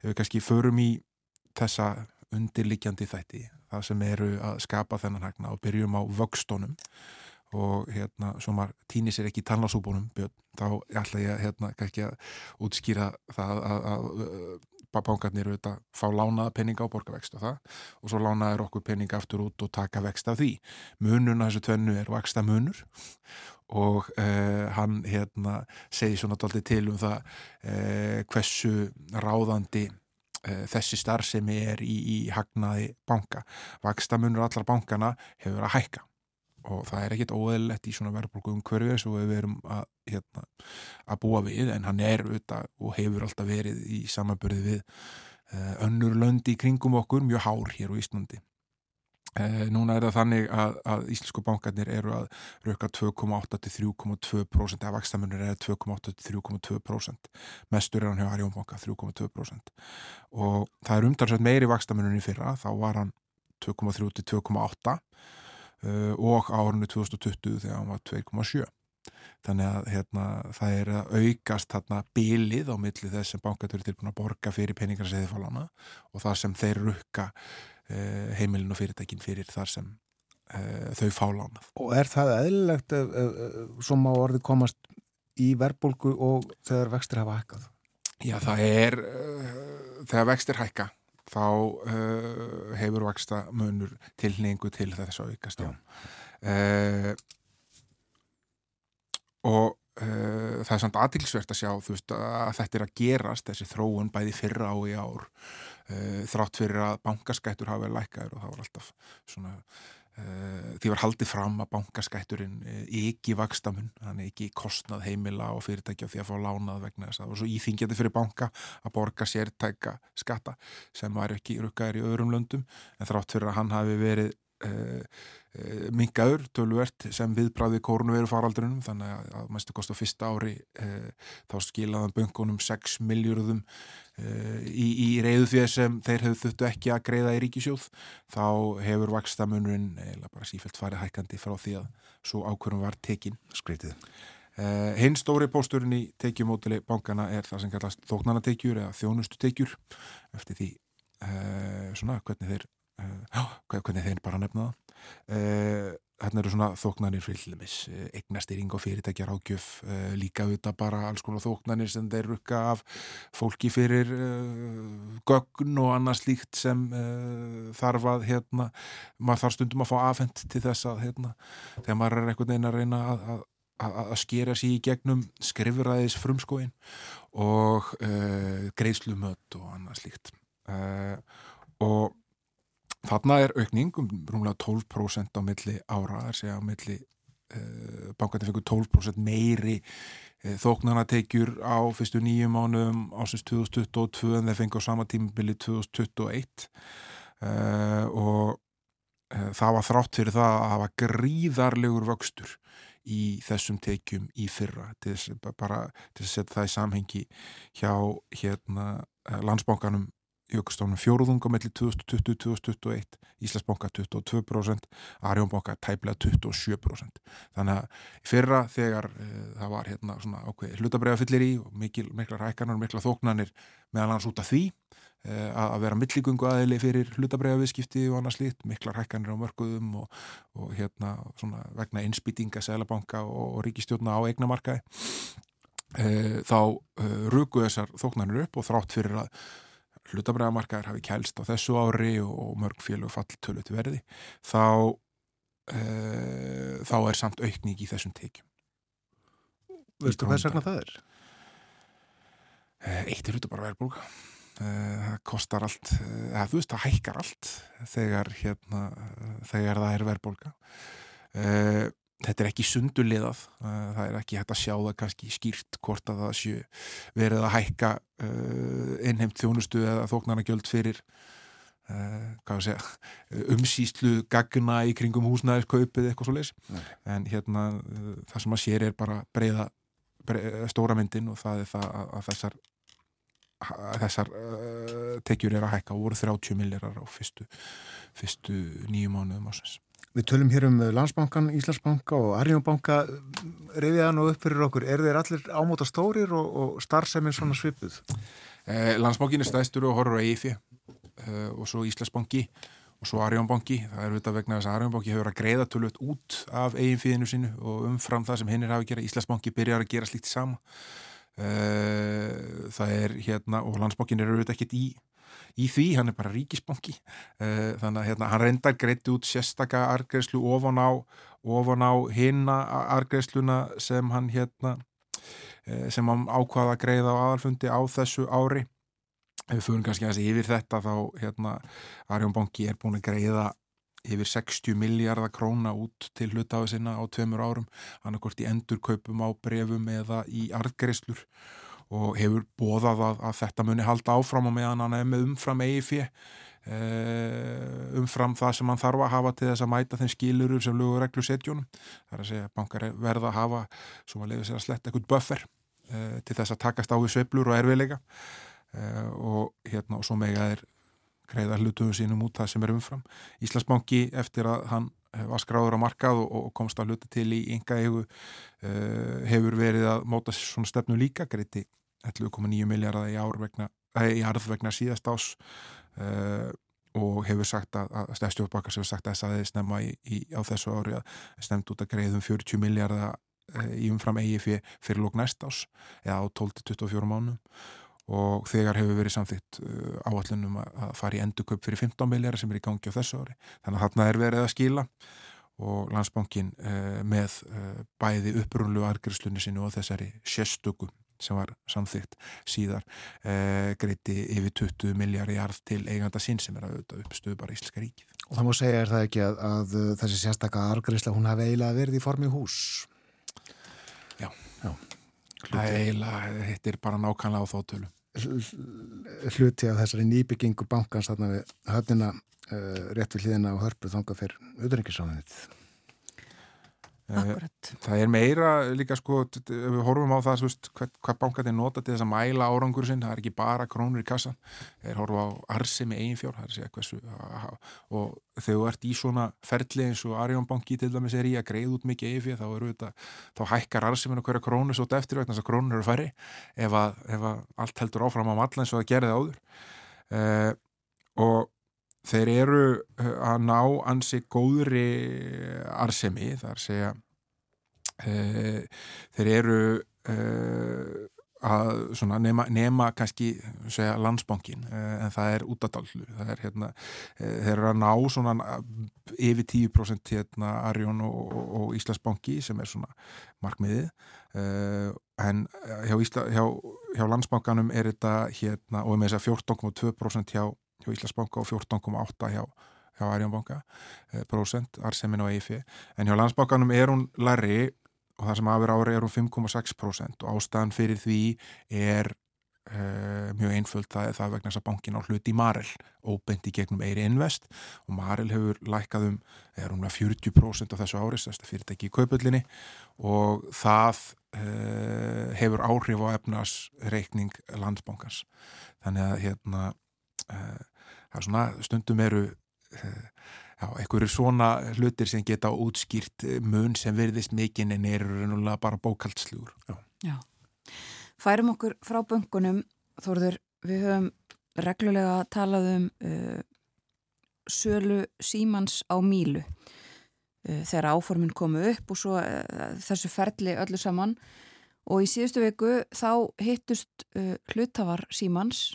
ef við kannski förum í þessa undirlikjandi þætti það sem eru að skapa þennan hagna og byrjum á vöxtónum og hérna, svo maður týnir sér ekki í tannlasúbónum, þá ætla ég hérna kannski að útskýra það að, að, að bankarnir þetta fá lánaða peninga á borgarvext og það og svo lánaður okkur peninga aftur út og taka vext af því. Mununa þessu tvennu er vaksta munur og uh, hann hérna segi svona doldið til um það uh, hversu ráðandi uh, þessi starfsemi er í, í hagnaði banka. Vakstamunur allar bankana hefur að hækka og það er ekkit óeðlegt í svona verðbólku umhverfið sem við verum að, hérna, að búa við en hann er auðvitað og hefur alltaf verið í samanbörði við önnur löndi í kringum okkur mjög hár hér á Íslandi. Eh, núna er það þannig að, að Íslensku bankarnir eru að rauka 2,8 til 3,2% eða vakstamunir er 2,8 til 3,2% mestur er hann hjá Arjónbanka 3,2% og það er umtalsveit meiri vakstamunir í fyrra, þá var hann 2,3 til 2,8 uh, og árunni 2020 þegar hann var 2,7 þannig að hérna, það er að aukast hérna, bílið á milli þess sem bankarnir er tilbúin að borga fyrir peningar og það sem þeir rukka Eh, heimilin og fyrirtækin fyrir þar sem uh, þau fálánað. Og er það eðlilegt ef, ef, ef, sem á orði komast í verðbólgu og þegar vextir hafa hækkað? Já, það er, uh, þegar vextir hækka, þá uh, hefur vaksta munur tilningu til þess að aukast á. Uh, og uh, það er samt aðtilsvert að sjá veist, að þetta er að gerast, þessi þróun bæði fyrra á í ár, þrátt fyrir að bankaskættur hafa verið lækkaður og það var alltaf svona því var haldið fram að bankaskætturinn uh, ekki vakstamun, þannig ekki kostnað heimila og fyrirtækja því að fá lánað vegna þess að það var svo íþingjandi fyrir banka að borga sértæka skatta sem var ekki rukkaður í öðrum löndum. En þrátt fyrir að hann hafi verið uh, mingaður tölvert sem viðbráði kórnuveru faraldrinum þannig að mæstu kostu fyrsta ári þá skilaðan böngunum 6 miljardum í, í reyðu því sem þeir hefðu þuttu ekki að greiða í ríkisjóð þá hefur vakstamunurinn eða bara sífælt farið hækandi frá því að svo ákvörum var tekin Skreitið. Uh, hinn stóri pósturinn í tekjumótili bankana er það sem kallast þóknanatekjur eða þjónustutekjur eftir því uh, svona hvernig þeir uh, [GASPS] hvernig þeir bara nefna það hérna eru svona þóknanir fylgjumis, eignastýring og fyrirtækjar ágjöf, líka auðvitað bara alls konar þóknanir sem þeir rukka af fólki fyrir gögn og annað slíkt sem þarf að hérna, maður þarf stundum að fá afhengt til þess að hérna, þegar maður er einhvern veginn að reyna að, að að skera sér í gegnum skrifræðis frumskóin og uh, greiðslumött og annað slíkt. Uh, og þarna er aukning um rúmlega 12% á milli ára, það er segja á milli uh, bankandi fengur 12% meiri þóknarnatekjur á fyrstu nýjum ánum ásins 2022 en þeir fengur á sama tímubili 2021 og það var þrátt fyrir það að hafa gríðarlegur vöxtur í þessum tekjum í fyrra til þess, bara, til að setja það í samhengi hjá hérna, landsbánkanum jökustónum fjóruðungum mellir 2020-2021 Íslandsbánka 22% Arjónbánka tæplega 27% þannig að fyrra þegar e, það var hérna svona ákveði hlutabræða fyllir í og mikil, mikla rækanar og mikla þóknanir meðal hans út af því e, að vera milligöngu aðili fyrir hlutabræða viðskipti og annars lít, mikla rækanir á mörguðum og, og hérna svona vegna innspýtinga, selabanka og, og ríkistjórna á eignamarkaði e, þá rugu þessar þóknanir upp og þrátt fyrir að hlutabræðamarkaðar hafi kælst á þessu ári og mörg félög fall tölu til verði þá uh, þá er samt aukning í þessum tekjum. Veistu hvað sagna það er? Uh, eitt er hlutabræða verðbólka uh, það kostar allt eða þú veist það hækkar allt þegar hérna þegar það er verðbólka þetta er ekki sundulegað það er ekki hægt að sjá það kannski skýrt hvort að það séu verið að hækka uh, innheimt þjónustu eða þóknarnagjöld fyrir uh, segja, umsýslu gagna í kringum húsnæðiskaupið eitthvað svo leys en hérna það sem að sér er bara breyða, breyða stóra myndin og það er það að, að þessar að þessar tekjur er að hækka og voru 30 milljarar á fyrstu, fyrstu nýju mánuðum ásins Við tölum hér um Landsbankan, Íslandsbanka og Arjónbanka reyðið það nú upp fyrir okkur. Er þeir allir ámóta stórir og, og starfseminn svona svipuð? Eh, Landsbankin er stæðstur og horfur á EIFI eh, og svo Íslandsbanki og svo Arjónbanki. Það er auðvitað vegna þess að Arjónbanki hefur að greiða tölvöld út af EIFI-inu sínu og umfram það sem hinn er að gera. Íslandsbanki byrjar að gera slíkt sama. Eh, það er hérna og Landsbankin er auðvitað ekkert í í því, hann er bara ríkisbanki. Uh, þannig að hérna, hann reyndar greitti út sérstaka argreðslu ofan á ofan á hinna argreðsluna sem hann hérna uh, sem hann ákvaða að greiða á aðalfundi á þessu ári. Ef við fyrir kannski að þessi yfir þetta þá hérna Arjón Banki er búin að greiða yfir 60 miljardar króna út til hlutafi sinna á tveimur árum hann hvort í endurkaupum á brefum eða í argreðslur og hefur bóðað að, að þetta muni halda áfram og meðan hann er með umfram EIF eh, umfram það sem hann þarf að hafa til þess að mæta þeim skilurur sem lögur reglu setjónum það er að segja að bankar verða að hafa svo að leiða sér að sletta eitthvað buffer eh, til þess að takast á við sveplur og erfiðleika eh, og hérna og svo mega er greiða hlutuðu sínum út það sem er umfram. Íslandsbanki eftir að hann var skráður á markað og, komst að hluta til í ynga hefur verið að móta svona stefnu líka greiti 11,9 miljardar í ár vegna, í arð vegna síðast ás uh, og hefur sagt að, að stefstjórnbakkars hefur sagt að þess að í, í, á þessu ári að snemt út að greiðum 40 miljardar í umfram EIF fyrir lók næst ás eða á 12-24 mánum og þegar hefur verið samþýtt uh, áallunum að fara í enduköp fyrir 15 miljardar sem er í gangi á þessu ári. Þannig að þarna er verið að skila. Og landsbankin uh, með uh, bæði upprunlu argriðslunni sinu og þessari sérstökum sem var samþygt síðar eh, greiti yfir 20 miljard í arð til eiganda sín sem er að auðvitað uppstöðu bara Íslenska ríkið. Og það má segja er það ekki að, að þessi sérstakka argreifsla hún hafi eiginlega verið í formi hús? Já, Já. það eiginlega, er bara nákvæmlega á þóttölu. Hluti af þessari nýbyggingu bankans þarna við höfnina uh, rétt við hliðina og hörpu þanga fyrir auðvitaðringisáðanitið. Eh, Akkurat. Það er meira líka sko, við horfum á það veist, hvað, hvað bankatinn nota til þess að mæla árangur sinn, það er ekki bara krónur í kassan þeir horfa á arsimi eiginfjár hversu, og þegar þú ert í svona ferli eins og Arjónbanki til dæmis er í að greið út mikið eiginfjár þá, þetta, þá hækkar arsiminu hverja krónu svo eftir vegna þess að krónur eru færri ef að, ef að allt heldur áfram á malla eins og það gerði áður uh, og þeir eru eh, að ná ansi góðri arsemi, að segja e, þeir eru e, að nema, nema kannski segja, landsbankin e, en það er útadallu það er hérna, þeir eru að ná svona yfir 10% hérna Arjón og, og, og Íslandsbanki sem er svona markmiðið en hjá, Ísla, hjá, hjá landsbankanum er þetta hérna og með þess að 14,2% hjá hjá Íslandsbanka og 14,8 hjá, hjá Arjónbanka eh, prosent, Arsemin og EIF en hjá landsbankanum er hún larri og það sem aðver ári er hún 5,6% og ástæðan fyrir því er Uh, mjög einföld. Það er það vegna þess að bankin á hluti Marel óbendi gegnum Eiri Invest. Og Marel hefur lækkað um, er um 40% af þessu áris, þetta fyrirtæki í kaupullinni. Og það uh, hefur áhrif á efnarsreikning landsbankans. Þannig að hérna uh, það er svona, stundum eru eh, já, einhverju svona hlutir sem geta útskýrt eh, mun sem verðist mikinn en eru reynulega bara bókaldslugur. Já. já. Færum okkur frá böngunum, Þorður, við höfum reglulega talað um uh, sölu símans á mílu uh, þegar áformin komu upp og svo uh, þessu ferli öllu saman og í síðustu viku þá hittust hlutafar símans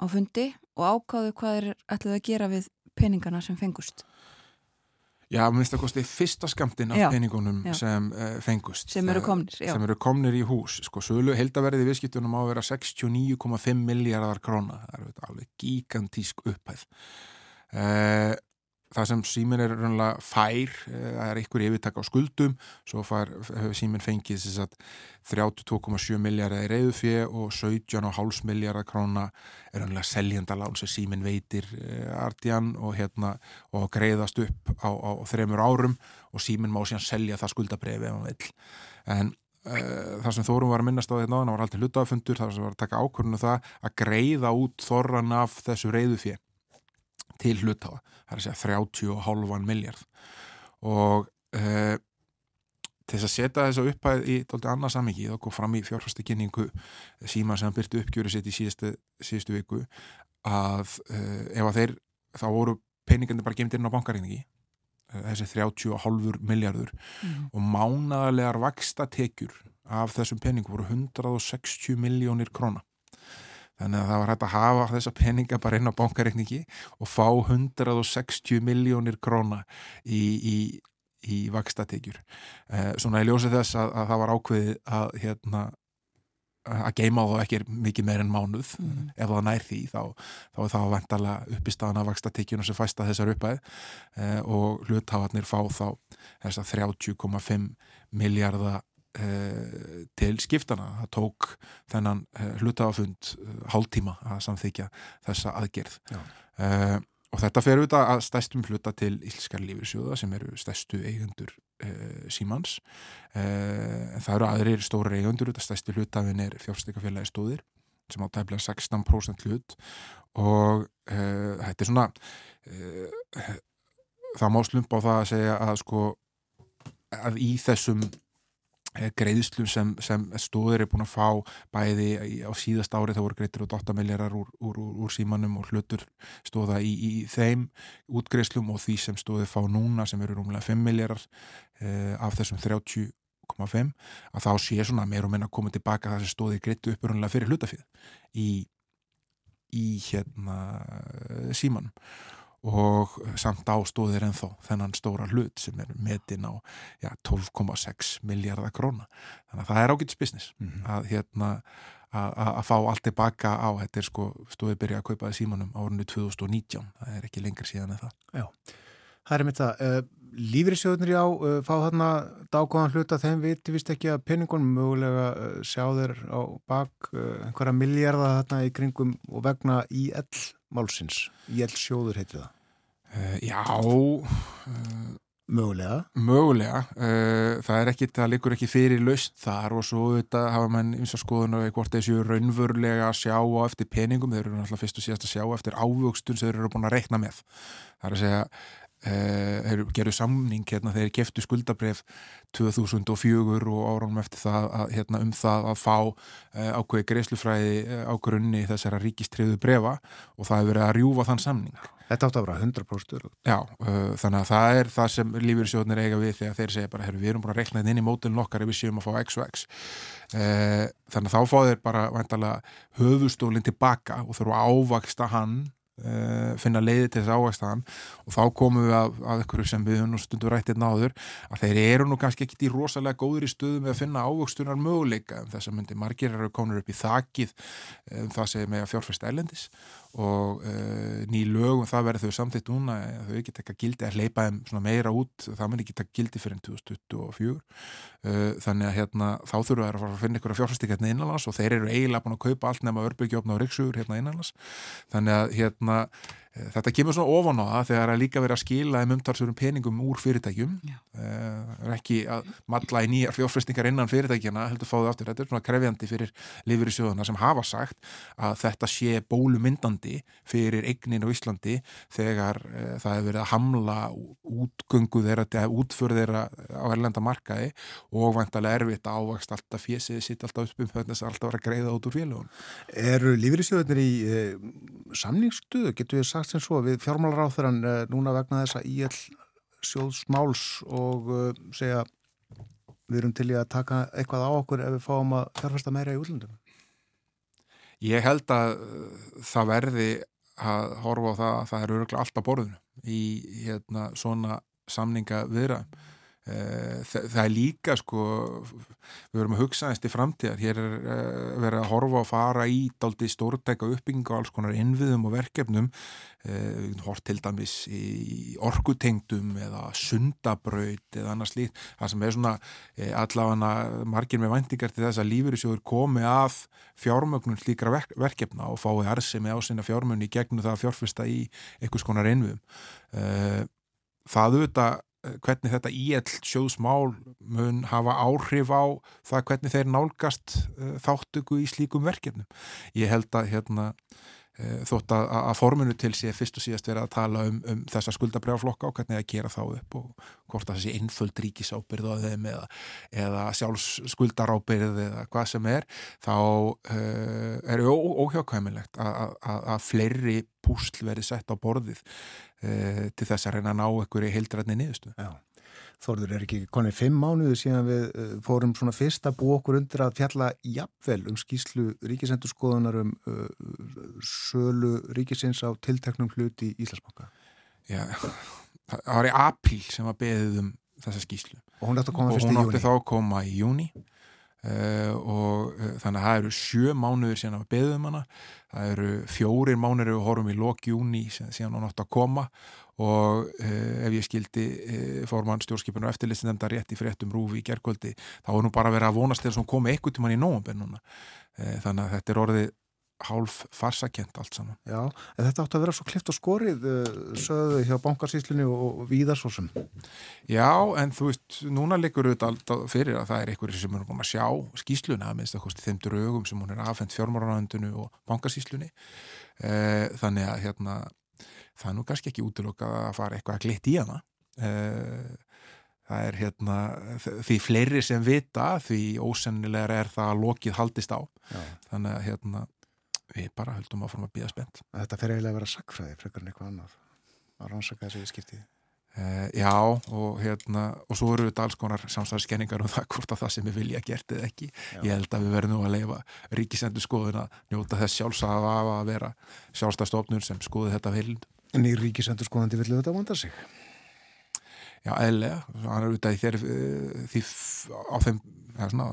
á fundi og ákáðu hvað er ætluð að gera við peningana sem fengust? Já, minnst að kosti fyrsta skamtinn af já, peningunum já. sem uh, fengust. Sem eru komnir, já. Sem eru komnir í hús. Sko, sölu heldaverðið viðskiptunum á að vera 69,5 miljardar króna. Það eru alveg gigantísk upphæð. Uh, það sem símin er raunlega fær, eh, það er einhver yfirtak á skuldum, svo fær símin fengið 32,7 miljardar í reyðufið og 17,5 miljardar króna er raunlega seljandalán sem símin veitir eh, Ardian og, hérna, og greiðast upp á, á þremur árum og símin má síðan selja það skuldabrefi ef hann vil. En Uh, það sem Þórum var að minnast á þetta náðan var alltaf hlutafundur, það sem var að taka ákvörðinu um það að greiða út þorran af þessu reyðufið til hlutafa, það er að segja 30,5 miljard og uh, til þess að setja þess að upphæð í tólti annað samingi, þá kom fram í fjárfæstu kynningu síma sem byrtu uppgjöru sitt í síðustu, síðustu viku að uh, ef að þeir þá voru peningandi bara gemd inn á bankaríningi uh, þessi 30,5 miljardur mm. og mánagalegar vaksta tekjur af þessum peningu voru 160 miljónir króna Þannig að það var hægt að hafa þessa peninga bara inn á bankareikningi og fá 160 miljónir króna í, í, í vakstatekjur. Eh, svona ég ljósi þess að, að það var ákveðið að, hérna, að geima þá ekki mikið meir en mánuð. Mm. Ef það nær því þá, þá er það að vendala upp í staðan af vakstatekjuna sem fæsta þessar uppæð eh, og hluthafarnir fá þá þess að 30,5 miljardar til skiptana það tók þennan uh, hlutafund uh, hálftíma að samþykja þessa aðgerð. Og þetta fer auðvitað að stæstum hluta til Ílskar lífisjóða sem eru stæstu eigundur símans. En það eru aðrir stóri eigundur þetta stæstu hlutafinn er fjárstækafélagi stóðir sem á tæmlega 16% hlut. Og þetta er svona það má slumpa á það að segja að sko að í þessum eh, greiðslum sem, sem stóður er búin að fá bæði á síðast ári það voru greitir út 8 miljardar úr, úr, úr, úr símanum og hlutur stóða í, í þeim útgreiðslum og því sem stóði fá núna sem eru rúmlega 5 miljardar eh, af þessum 30,5 að þá sé svona meir og minna að koma tilbaka það sem stóði greitu uppurunlega fyrir hlutafið í, í hérna eh, símanum og samt ástóðir ennþá þennan stóra hlut sem er metin á já, 12,6 miljardar króna. Þannig að það er ágætis business að hérna að að- að fá allt tilbaka á þetta er sko stóðið byrja að kaupa símanum árunni 2019 það er ekki lengur síðan en það. Já, það er mitt það. Uh, Lífrisjóðnir já, uh, fá þarna dágóðan hluta þeim viti vist ekki að penningunum mögulega uh, sjá þeir á bak einhverja miljarda þarna í kringum og vegna IL málsins. IL sjóður heitir það. Já Mögulega. Mögulega, það er ekki, það liggur ekki fyrir laust þar og svo þetta hafa menn eins og skoðun og hvort þessu raunverulega að sjá á eftir peningum, þeir eru náttúrulega fyrst og síðast að sjá eftir ávöxtun sem þeir eru búin að reikna með. Það er að segja, uh, gerðu samning hérna þeir geftu skuldabref 2004 og árunum eftir það að, hérna, um það að fá uh, ákveði greiðslufræði uh, á grunni þessara ríkistriðu brefa og það hefur verið að rjúfa þann samning. Þetta átti að vera 100% öruggt. Já, þannig að það er það sem lífyrirsjóðnir eiga við þegar þeir segja bara, við erum búin að reikna þetta inn í mótilin okkar ef við séum að fá x og x. Þannig að þá fá þeir bara höfustólinn tilbaka og þurfa að ávaksta hann, uh, finna leiði til þess að ávaksta hann. Og þá komum við að, að ykkur sem við nú stundu rættið náður að þeir eru nú kannski ekkit í rosalega góður í stöðu með að finna ávöxtunar möguleika um þess að myndi margir eru konur upp í þakið um það sem með að fjárfæst ælendis og uh, ný lögum það verður þau samþýtt núna eh, þau ekki taka gildi að hleypa þeim meira út það mun ekki taka gildi fyrir 2024 uh, þannig að hérna þá þurfa þær að fara að finna ykkur að fjárfæstika hérna innanlands og þeir eru eiginlega búin að kaupa allt nema örbyggjofna og riksugur hérna innanlands. Þannig að hérna þetta kemur svona ofan á það þegar að líka verið að skila þeim umtalsurum peningum úr fyrirtækjum. Já. uh, er ekki að matla í nýjar fjárfæstingar innan fyrirtækjana heldur fáðu aftur, þetta er svona krefjandi fyrir lifir í sjóðuna sem hafa sagt að þetta sé bólumyndandi fyrir eignin á Íslandi þegar uh, það hefur verið að hamla útgöngu þeirra, eða útför þeirra á erlenda markaði og vantarlega erfitt að ávakst alltaf fésið sitt alltaf upp um þess að alltaf vera greiða út úr eh, sagt sem svo, við fjármálaráþurann eh, núna vegna þess að IL sjóðsmáls og eh, segja við erum til í að taka eitthvað á okkur ef við fáum að fjárfesta meira í útlöndum. Ég held að uh, það verði að horfa á það að það er öruglega allt á borðinu í hérna, svona samninga viðra. Það, það er líka sko, við verum að hugsa til framtíðar, hér er uh, verið að horfa og fara í daldi stórtæka uppbyggingu og alls konar innviðum og verkefnum. Uh, hort til dæmis í orkutengdum eða sundabraut eða annars líkt, það sem er svona uh, allavega margir með væntingar til þess að lífyrirsjóður komi að fjármögnun slíkra verk, verkefna og fái arsemi á sinna fjármögnu í gegnum það að fjárfesta í einhvers konar innviðum. Uh, það auðvitað hvernig þetta íell sjóðsmál mun hafa áhrif á það hvernig þeir nálgast uh, þáttöku í slíkum verkefnum. Ég held að hérna, þótt að, að forminu til sé fyrst og síðast verið að tala um, um þessa skuldabrjáflokka og hvernig að gera þá upp og hvort að þessi einföld ríkisábyrð á þeim eða, eða sjálfs skuldarábyrð eða hvað sem er, þá uh, er óhjákvæmilegt að, fleiri púsl verið sett á borðið uh, til þess að reyna að ná í heildrætni niðurstu. Já. Þorður er ekki konið fimm mánuðu síðan við uh, fórum svona fyrst að búa okkur undir að fjalla jafnvel um skýslu ríkisendurskoðunar um uh, sölu ríkisins á tilteknum hlut í Íslandsbanka. Já, það var í apríl sem var beðið um þessa skýslu. Og hún átti að koma og fyrst í hún júni. átti þá að koma í júni uh, og uh, þannig að það eru sjö mánuður síðan að beðið um hana. Það eru fjórir mánuður við horfum í lok júni síðan hún átti að koma. Og uh, ef ég skildi formann stjórnskipinu og eftirlistinenda rétt í fréttum rúfi í gerkvöldi þá er nú bara verið að vonast þess að hún komi eitthvað tíman í nógumben núna. Uh, þannig að þetta er orðið hálf farsakent allt saman. Já, en þetta átti að vera svo klift og skorið uh, sögðu hjá bankarsýslunni og, víðarsósum. Já, en þú veist, núna liggur auðvitað fyrir að það er einhverju sem er búin að sjá skýsluna, að minnst að kosti þeim drögum sem hún er afhengt fjármáranöndinu og bankarsýslunni. Eh, þannig að hérna, það er nú kannski ekki útlokka að fara eitthvað að glitt í hana. Eh, það er hérna því fleiri sem vita því ósennilegar er það að lokið haldist á Já. þannig að hérna við bara höldum áfram að býða spennt Þetta fer eiginlega að vera sakfræði frekar en eitthvað annað að rannsaka þessi viðskipti. Uh, já og hérna og svo eru þetta alls konar samsæðiskenningar um það hvort að það sem við vilja gert eða ekki Já. ég held að við verðum nú að leifa ríkisendur skoðun að njóta þess sjálfsagða að vera sjálfstæðstofnun sem skoði þetta velind En í ríkisendur skoðandi villu þetta vanda sig. Já, eðlega, hann er auðvitað í þér eh, því, á þeim svona,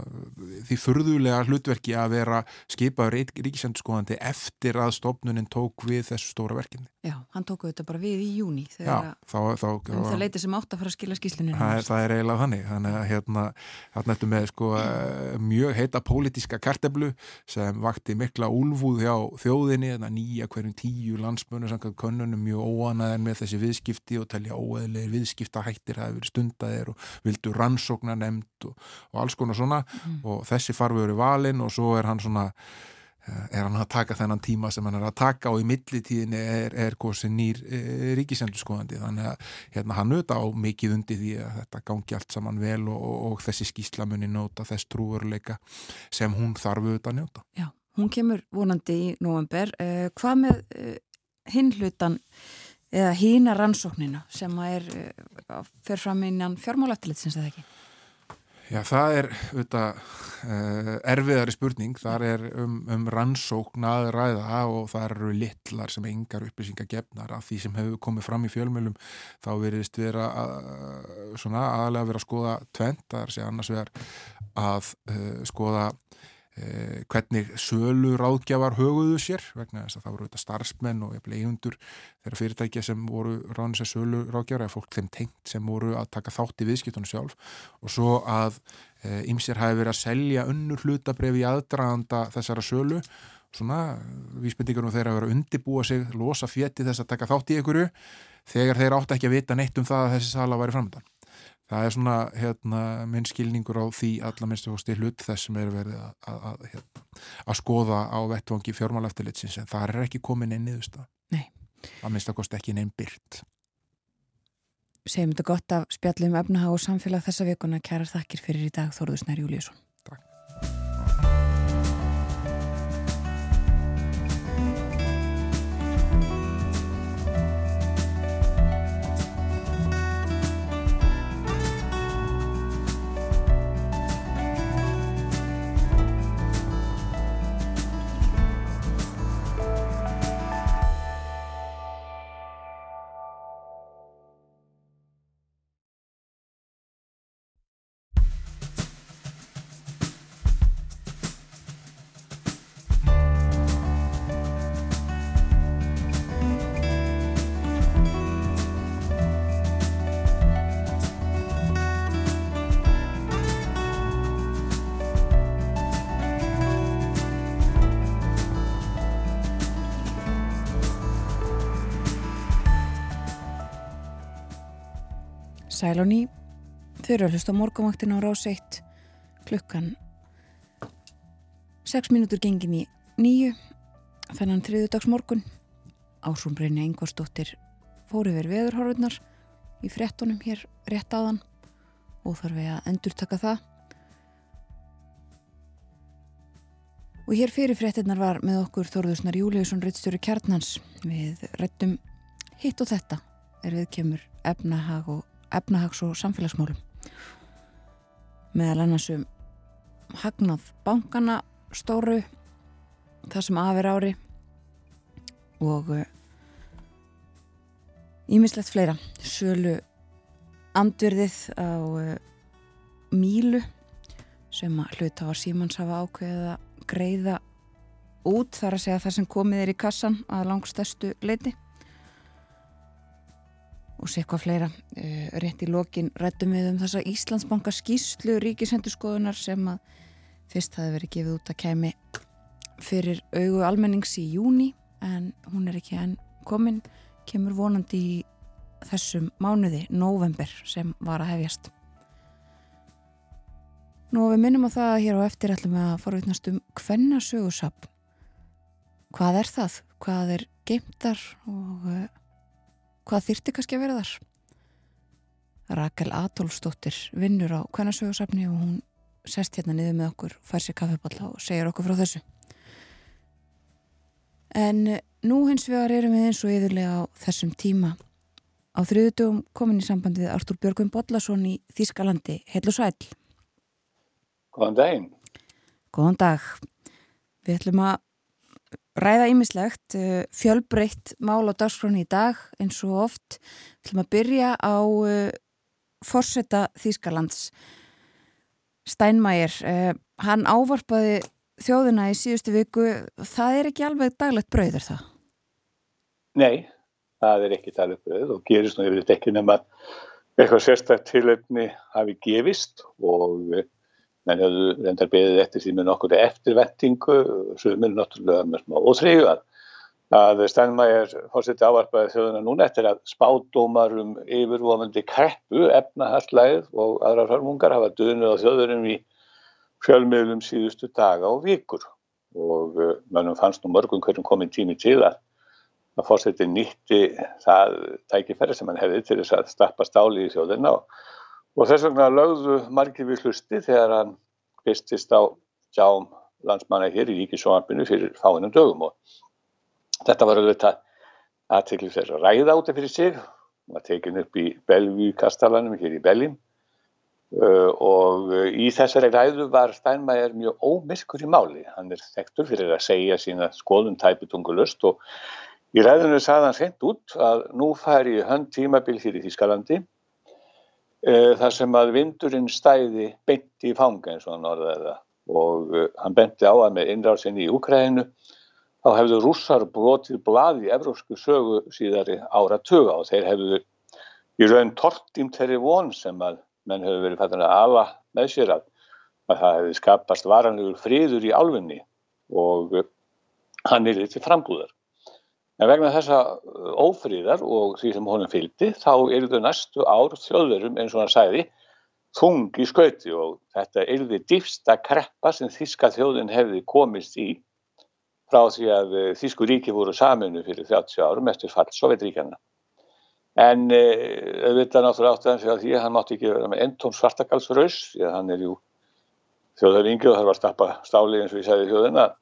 því furðulega hlutverki að vera skipaður ríkisendurskoðandi eftir að stofnunin tók við þessu stóra verkefni. Já, hann tók auðvitað bara við í júni Já, þegar þá, þá, um það leiti sem átt að fara að skila skýslunni það, það er eiginlega þannig. Þannig að hérna, þarna ertu með sko, eh, mjög heita pólitíska karteblu sem vakti mikla úlfúð hjá þjóðinni, þannig að nýja hverjum tíu landsmönu samkvæmt könnunum mjög óanaðir með þessi viðskipti og telja óeðlegir viðskiptahættir hafi verið stundaðir og vildu rannsókna nefnd og, og alls konar svona og þessi farfi verið valinn og svo er hann svona eh, er hann að taka þennan tíma sem hann er að taka og í millitíðinni er, er kosin nýr e, ríkisendurskoðandi þannig að hérna, hann auðvitað á mikið undir því að þetta gangi allt saman vel og, og, og þessi skýslamunni njóta þess trúurleika sem hún þarf auðvitað að njóta. Já, hún kemur vonandi í november. Uh, hvað með hinn hlutan eða hína rannsóknina sem er uh, fer fram innan fjármálættilitsins eða ekki? Já, það er auðvitað uh, erfiðari spurning, þar er um, um rannsókn að ræða og það eru litlar sem engar upplýsingar gefnar af því sem hefur komið fram í fjölmjölum þá veriðist vera að, svona aðalega vera að skoða tvent, það er að segja annars vegar að uh, skoða hvernig sölu ráðgjafar höguðu sér vegna þess að það voru auðvitað starfsmenn og eigundur þeirra fyrirtækja sem voru ráðin sér sölu ráðgjafar eða fólk þeim tengt sem voru að taka þátt í viðskiptunum sjálf og svo að ymsir hafi verið að selja unnur hlutabref í aðdraganda þessara sölu svona vísbendingur um þeirra að vera undibúa sig, losa fjeti þess að taka þátt í einhverju þegar þeir átt ekki að vita neitt um það að þessi sala væri framöndan. Það er svona hérna, minn skilningur á því alla minnstu hósti hlut þess sem er verið að, að, að, hérna, að skoða á vettvangi fjármáleftilitsins en það er ekki komin inn í þústa. Nei. Það minnst að kosti ekki neinn byrt. Segjum þetta gott af spjallum efnahag og samfélag þessa vikuna. Kærar þakkir fyrir í dag Þóruður Snær Júliusson. Sæl og ný, þau eru að hlusta á morgumvaktin á rás 1 klukkan 6 mínútur gengin í nýju þennan þriðudags morgun Ásrún Brynja Ingvarsdóttir fór yfir veðurhorfurnar í frettunum hér rétt áðan. Og þarf við að endur taka það. Og hér fyrir frettinnar var með okkur Þorðursnar Júliusson Rittstjóri Kjarnans. Við rettum hitt og þetta. Er við kemur efnahag og efnahags og samfélagsmálum. Meðal annars um hagnað bankana stóru það sem afir ári og ímislegt fleira. Sölu andverðið á uh, Mílu sem að hluta á Símans hafa ákveðið að greiða út þar að segja það sem komið er í kassan að langstæstu leiti og sé hvað fleira uh, rétt í lokin rættum við um þessa Íslandsbanka skýslu ríkisendurskoðunar sem að fyrst hafi verið gefið út að kemi fyrir augu almennings í júni en hún er ekki enn komin kemur vonandi í þessum mánuði, november sem var að hefjast Nú við minnum á það að hér á eftir ætlum við að forvitnast um hvennasögusapn hvað er það? Hvað er geimtar og uh, hvað þyrti kannski að vera þar? Rakel Adolfsdóttir vinnur á Kvennasögursafni og hún sest hérna niður með okkur, fær sér kaffeballa og segir okkur frá þessu. En nú hins vegar erum við eins og yðurlega á þessum tíma. Á þriðutugum komin í sambandið Artúr Björgum Bodlason í Þískalandi. Heil og sæl. Góðan daginn. Góðan dag. Við ætlum að ræða ýmislegt, eh, fjölbreytt mál á dagskráni í dag eins og oft. Við ætlum að byrja á eh, forsetta Þískalands. Steinmeier, uh, hann ávarpaði þjóðina í síðustu viku, það er ekki alveg daglegt brauður það? Nei, það er ekki daglegt brauð og gerist nú yfir þetta ekki nema eitthvað sérstaklega tilöfni hafi gefist og menn hefðu reyndar beðið eftir því með nokkur eftirvettingu, sem er náttúrulega með smá óþreyjuðað að Steinmeier fórseti ávarpaði þjóðuna núna eftir að spádómar um yfirvofandi kreppu, efnaharslæð og aðra hörmungar hafa döðnuð á þjóðurum í fjölmiðlum síðustu daga og vikur. Og uh, mannum fannst nú mörgum hverjum komin tími til að fórseti nýtti það tækifæri sem hann hefði til þess að stappa stáli í þjóðina og, og þess vegna lögðu margir við hlusti þegar hann byrstist á sjám landsmanna hér í Ríkisóanbinu fyrir fáinum dögum. Og Þetta var auðvitað aðtekli þess að ræða átta fyrir sig, hann var tekin upp í Belvíu kastalanum hér í Belgin uh, og í þessari ræðu var Steinmeier mjög ómyrkur í máli. Hann er þektur fyrir að segja sína skoðum tæputungulust og í ræðinu sagði hann sent út að nú færi hönd tímabil hér í Þískalandi þar sem að vindurinn stæði beint í fanga eins og hann orðaði það og uh, hann benti á að með innrásinni í Úkræðinu þá hefðu rússar brotið blað í evrósku sögu síðari ára tuga og þeir hefðu í raun tortím þeirri von sem að menn hefur verið fættan að ala með sér að, að það hefði skapast varanlegur fríður í álfunni og hann er litið frambúðar. En vegna þessa ófríðar og því sem honum fylgdi þá eru þau næstu ár þjóðverum eins og hann sæði þung í skauti og þetta er því dýfsta kreppa sem þíska þjóðin hefði komist í frá því að eh, Þísku ríki voru saminu fyrir 30 árum eftir fall Sovjetríkjana. En eh, auðvitað náttúrulega átti hann fyrir að því að hann mátti ekki vera með endtón svartakalsraus, því að hann er jú þjóðaringi og þarf að stappa stáli eins og ég segði þjóðina, að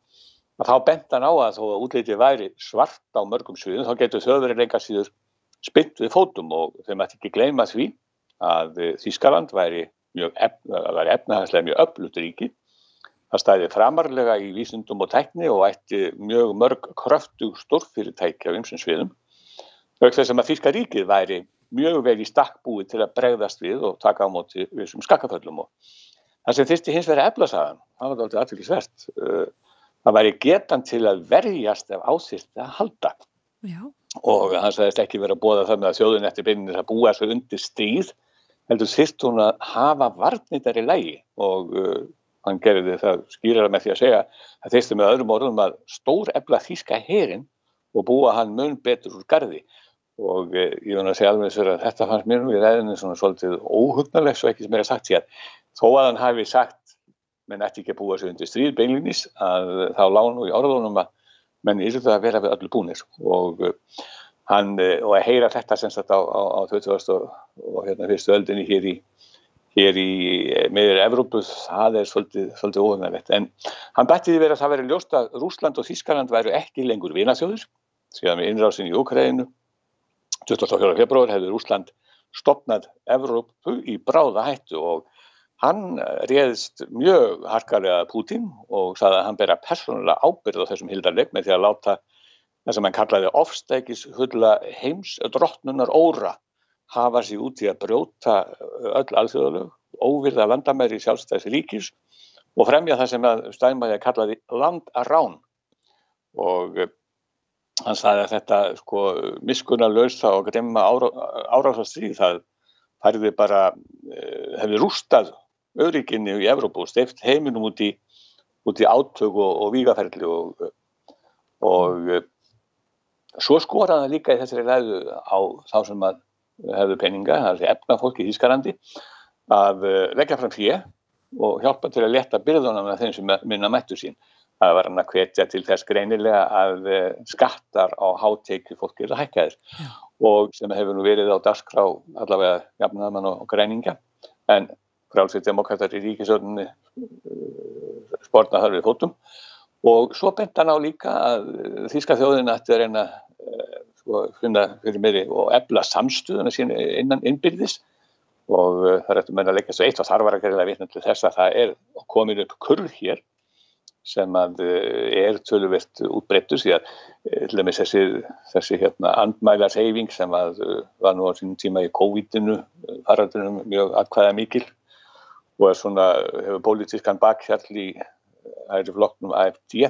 þá bent hann á að þó að útleitið væri svart á mörgum sviðum, þá getur þjóðverið leika síður spilt við fótum og þeim ætti ekki gleyma því að eh, Þískaland væri, efnahanslega mjög öllut ríki Það stæði framarlega í vísindum og tækni og ætti mjög mörg kröftug stórfyrirtækja um sem sviðum. Auk þess að Þýrska ríkið væri mjög vel í stakkbúi til að bregðast við og taka á móti við sem skakkaföllum. Það sem þýrsti hins verið eflasagan, það var alltaf aðfylgisvert, uh, það væri getan til að verjast ef áþýrti að halda. Já. Og það sagðist ekki verið að bóða það með að þjóðun eftir beininir að búa svo undir stríð, heldur þýrt hún að hafa varnitari lægi og uh, hann gerði það skýrara með því að segja að þeistum með öðrum orðum að stór efla þýska herin og búa hann mun betur úr gardi og eh, ég vona að segja alveg þess að þetta fannst mér nú í ræðinu svona svolítið óhugnarlegt svo ekki sem er að sagt sér þó að hann hafi sagt menn ætti ekki að búa sig undir stríð beinlinis að þá lánu í orðunum að menn er það að vera við öllu búnir og eh, hann eh, og að heyra þetta sem sagt á, á, á 20. og, og hérna fyrstu öldinni hér í hér í eh, meður Evrópu, það er svolítið, svolítið óhengavett. En hann bætti því verið að það veri ljóst að Rúsland og Þískarland væru ekki lengur vinaþjóður, síðan með innrásin í Ukraínu, 24. februar hefði Rúsland stopnað Evrópu í bráða hættu og hann réðist mjög harkarlega Putin og saði að hann bera persónulega ábyrð á þessum hildarleik með því að láta það sem hann kallaði ofstækis hulla heims drottnunar óra hafa sér út í að brjóta öll alþjóðalög, óvirða landamæri sjálfstæðs ríkis og fremja það sem að Steinmæði kallaði landarán og eh, hann sagði að þetta sko miskunarlausa og gremma árásastríð það færði bara, eh, hefði rústað auðrikinni í Evrópu og steift heiminum út í, út í átök og, og vígaferðli og, og eh, svo skoraði hann líka í þessari ræðu á þá sem að hefðu peninga, það er efna fólki í Þískarandi að eh, leggja fram fyrir og hjálpa til að leta byrðunum af þeim sem minna mættu sín að var hann að hvetja til þess greinilega að eh, skattar á háteikju fólki eru hækkaðir Já. og sem hefur nú verið á dagskrá allavega jafnaðamann og græninga en frálsveit demokrater í ríkisöldunni eh, spórna þar við fótum. Og svo bent hann á líka að Þíska þjóðin ætti að reyna sko, finna fyrir meiri og ebla samstuðuna sín innan innbyrðis. Og er eftir meina að leggja svo eitt og þar var að greiða vitna til þess að það er komin upp kurð hér sem að eh, er töluvert útbreyttu því að eh, þessi, þessi hérna, andmælarseyfing sem að, eh, var nú á sínum tíma í COVID-inu, faraldunum mjög atkvæða mikil og er svona, hefur pólitískan bakhjall í æri flokknum AFD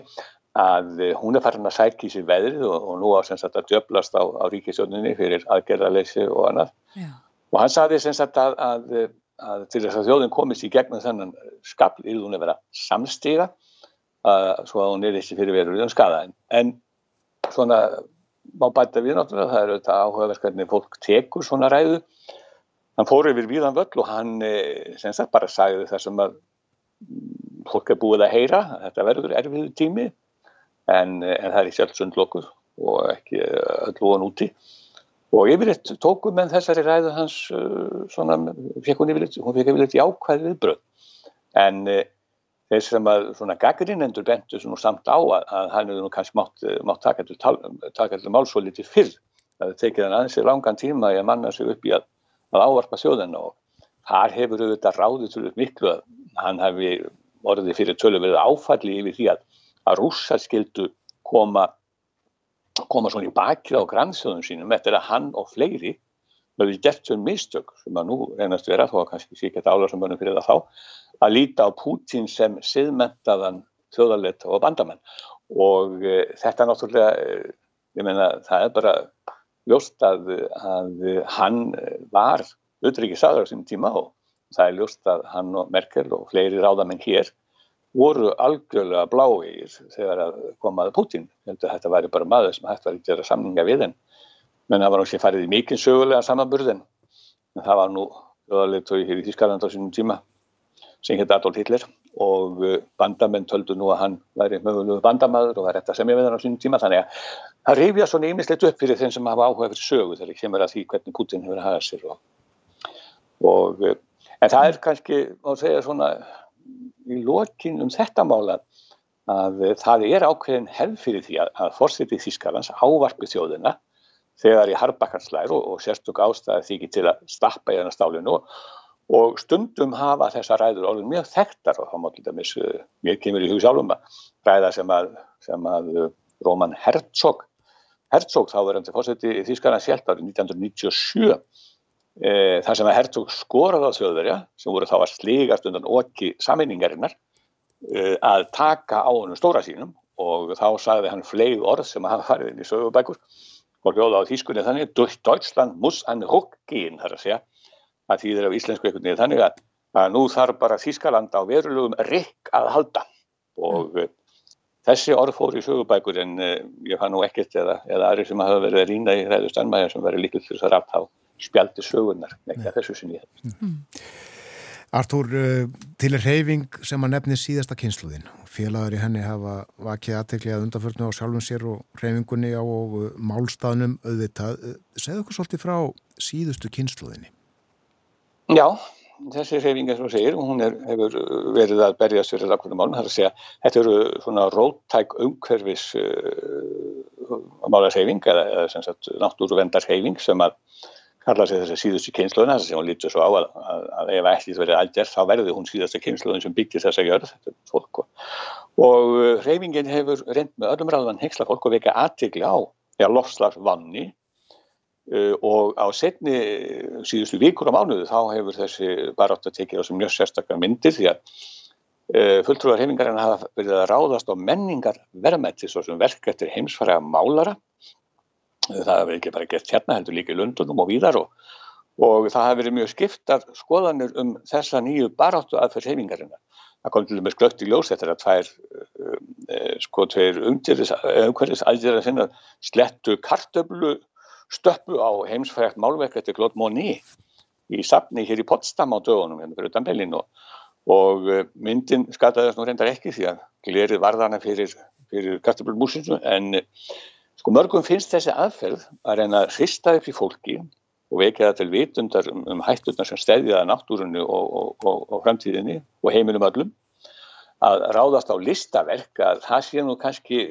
að hún er farin að sækja í sér veðrið og, og nú á sem sagt að djöblast á, á ríkisjóninni fyrir aðgerðarleysi og annað Já. og hann saði sem sagt að, að, að til þess að þjóðin komist í gegnum þennan skapl í hún að vera samstíga að, svo að hún er þessi fyrir verulegum skadaðin. En svona má bæta við náttúrulega, það er auðvitað áhugaverk hvernig fólk tekur svona ræðu. Hann fór yfir víðan völl og hann eh, sem sagt bara sagði það sem að fólk er búið að heyra, þetta verður erfiðu tími en, eh, en það er í sjálfsund lokuð og ekki öll von úti. Og yfirleitt tókum með þessari ræðu hans eh, svona, fekk hún yfirleitt, hún fekk yfirleitt jákvæð viðbröð. En þeir sem að svona gaggrinendur bentu svona samt á að, að hann hefur nú kannski mátt, mátt taka til málsóliti fyrr það hefur tekið hann aðeins í langan tíma að manna sig upp í að, að ávarpa sjóðan og þar hefur auðvitað ráðið til miklu að hann hefði orðið fyrir tölu verið áfalli yfir því að að rússar skildu koma koma svona í bakið á grannsjóðum sínum eftir að hann og fleiri hefur gert þau mistök sem að nú reynast vera þó að kannski sé ekki að ála sem bönum fyrir það þá að líta á Pútín sem siðmentaðan þjóðarleta og bandamenn og e, þetta náttúrulega, e, ég meina það er bara ljóst að, að hann var utryggisaður á sínum tíma og það er ljóst að hann og Merkel og fleiri ráðamenn hér voru algjörlega bláir þegar að komaði Pútín. Þetta væri bara maður sem hægt var að gera samninga við henn. Menn það var náttúrulega farið í mikinn sögulega samanburðin. En það var nú þjóðarleitói hér í Þískarland á sínum tíma sem hétt Adolf Hitler og uh, bandamenn töldu nú að hann væri mögulegu bandamaður og var rétt að semja við hann á sínum tíma. Þannig að það rifja svona ímislegt upp fyrir þeim sem hafa áhuga fyrir sögu þegar kemur að því hvernig Putin hefur að hafa sér og, og uh, en það er kannski að segja svona í lokin um þetta mála að það er ákveðin hefð fyrir því að, að fórsetið Þískarlands ávarpi þjóðina þegar í Harbakkarslæður og, og sérstök ástæði þykir til að stappa í þennan stálinu og og stundum hafa þessa ræður orðin mjög þekktar og þá má til dæmis eh, mér kemur í hug sjálfum að ræða sem að, sem að eh, Róman Herzog. Herzog þá verðandi fórseti í Þýskarna sjálf árið 1997 e, þar sem að Herzog skoraði á þjóðverja sem voru þá að sligast undan okki saminningarinnar e, að taka á honum stóra sínum. Og þá sagði hann fleig orð sem að hafa farið inn í sögubækur. Og hljóða á Þýskunni þannig Deutschland muss an Ruckgehen þar að segja að því þeir á íslensku einhvern veginn þannig að, að nú þarf bara Þískaland á verulegum rikk að halda og mm. þessi orð fór í sögubækur en uh, ég fann nú ekkert eða, eða aðri sem hafa verið að rýna í ræðu stannmæðin sem verið líkil þess að rátt á spjaldi sögunar, ekki að þessu sinni mm. Artúr, uh, til er reyfing sem að nefni síðasta kynsluðin. Félagar í henni hafa vakið aðtekli að undanförnu á sjálfum sér og reyfingunni á málstafnum auðvitað. Segðu okkur svolítið frá síðustu kynsluðinni. Já, þessi reyfing eins og segir, hún er, hefur verið að berjast fyrir lakkunum málum, það er að segja, þetta eru svona róttæk umhverfis uh, málarseyfing eða, eða sem sagt náttúruvendarseyfing sem að kalla sig þessi síðustu kynnslóðina, þess að hún lítur svo á að, að, að ef ekkert verið aldjert þá verður hún síðustu kynnslóðin sem byggir þess að gjörð, þetta er fólk og reyfingin hefur reynd með öllum ræðan hengsla fólk og vekja aðtikli á, já, lofslagsvanni Uh, og á setni síðustu vikur á mánuðu þá hefur þessi barátt að tekið á sem mjög sérstaklega myndir því að uh, fulltrúar heimingarinn hafa verið að ráðast á menningar verðmætti svo sem verk eftir heimsfæra málara. Það hefur ekki bara gert hérna heldur líka í Lundunum og víðar og, og það hefur verið mjög skiptar skoðanir um þessa nýju baráttu aðferð heimingarinn það kom til dæmis glögt í ljós eftir að tvær sko tveir umhverfis aðgerðar sinna slettu kartöflu stöppu á heimsfrækt málverk eftir Claude Monet í safni hér í Potsdam á dögunum hérna fyrir utan Berlin og, og eh, myndin skataðist nú reyndar ekki því að glerið varðana fyrir, fyrir kartablumúsinu en eh, sko mörgum finnst þessi aðferð að reyna að hrista upp í fólki og vekja það til vitundar um, um hætturnar sem stæðiða náttúrunni og, og, og, framtíðinni og heiminum öllum að ráðast á listaverk að það sé nú kannski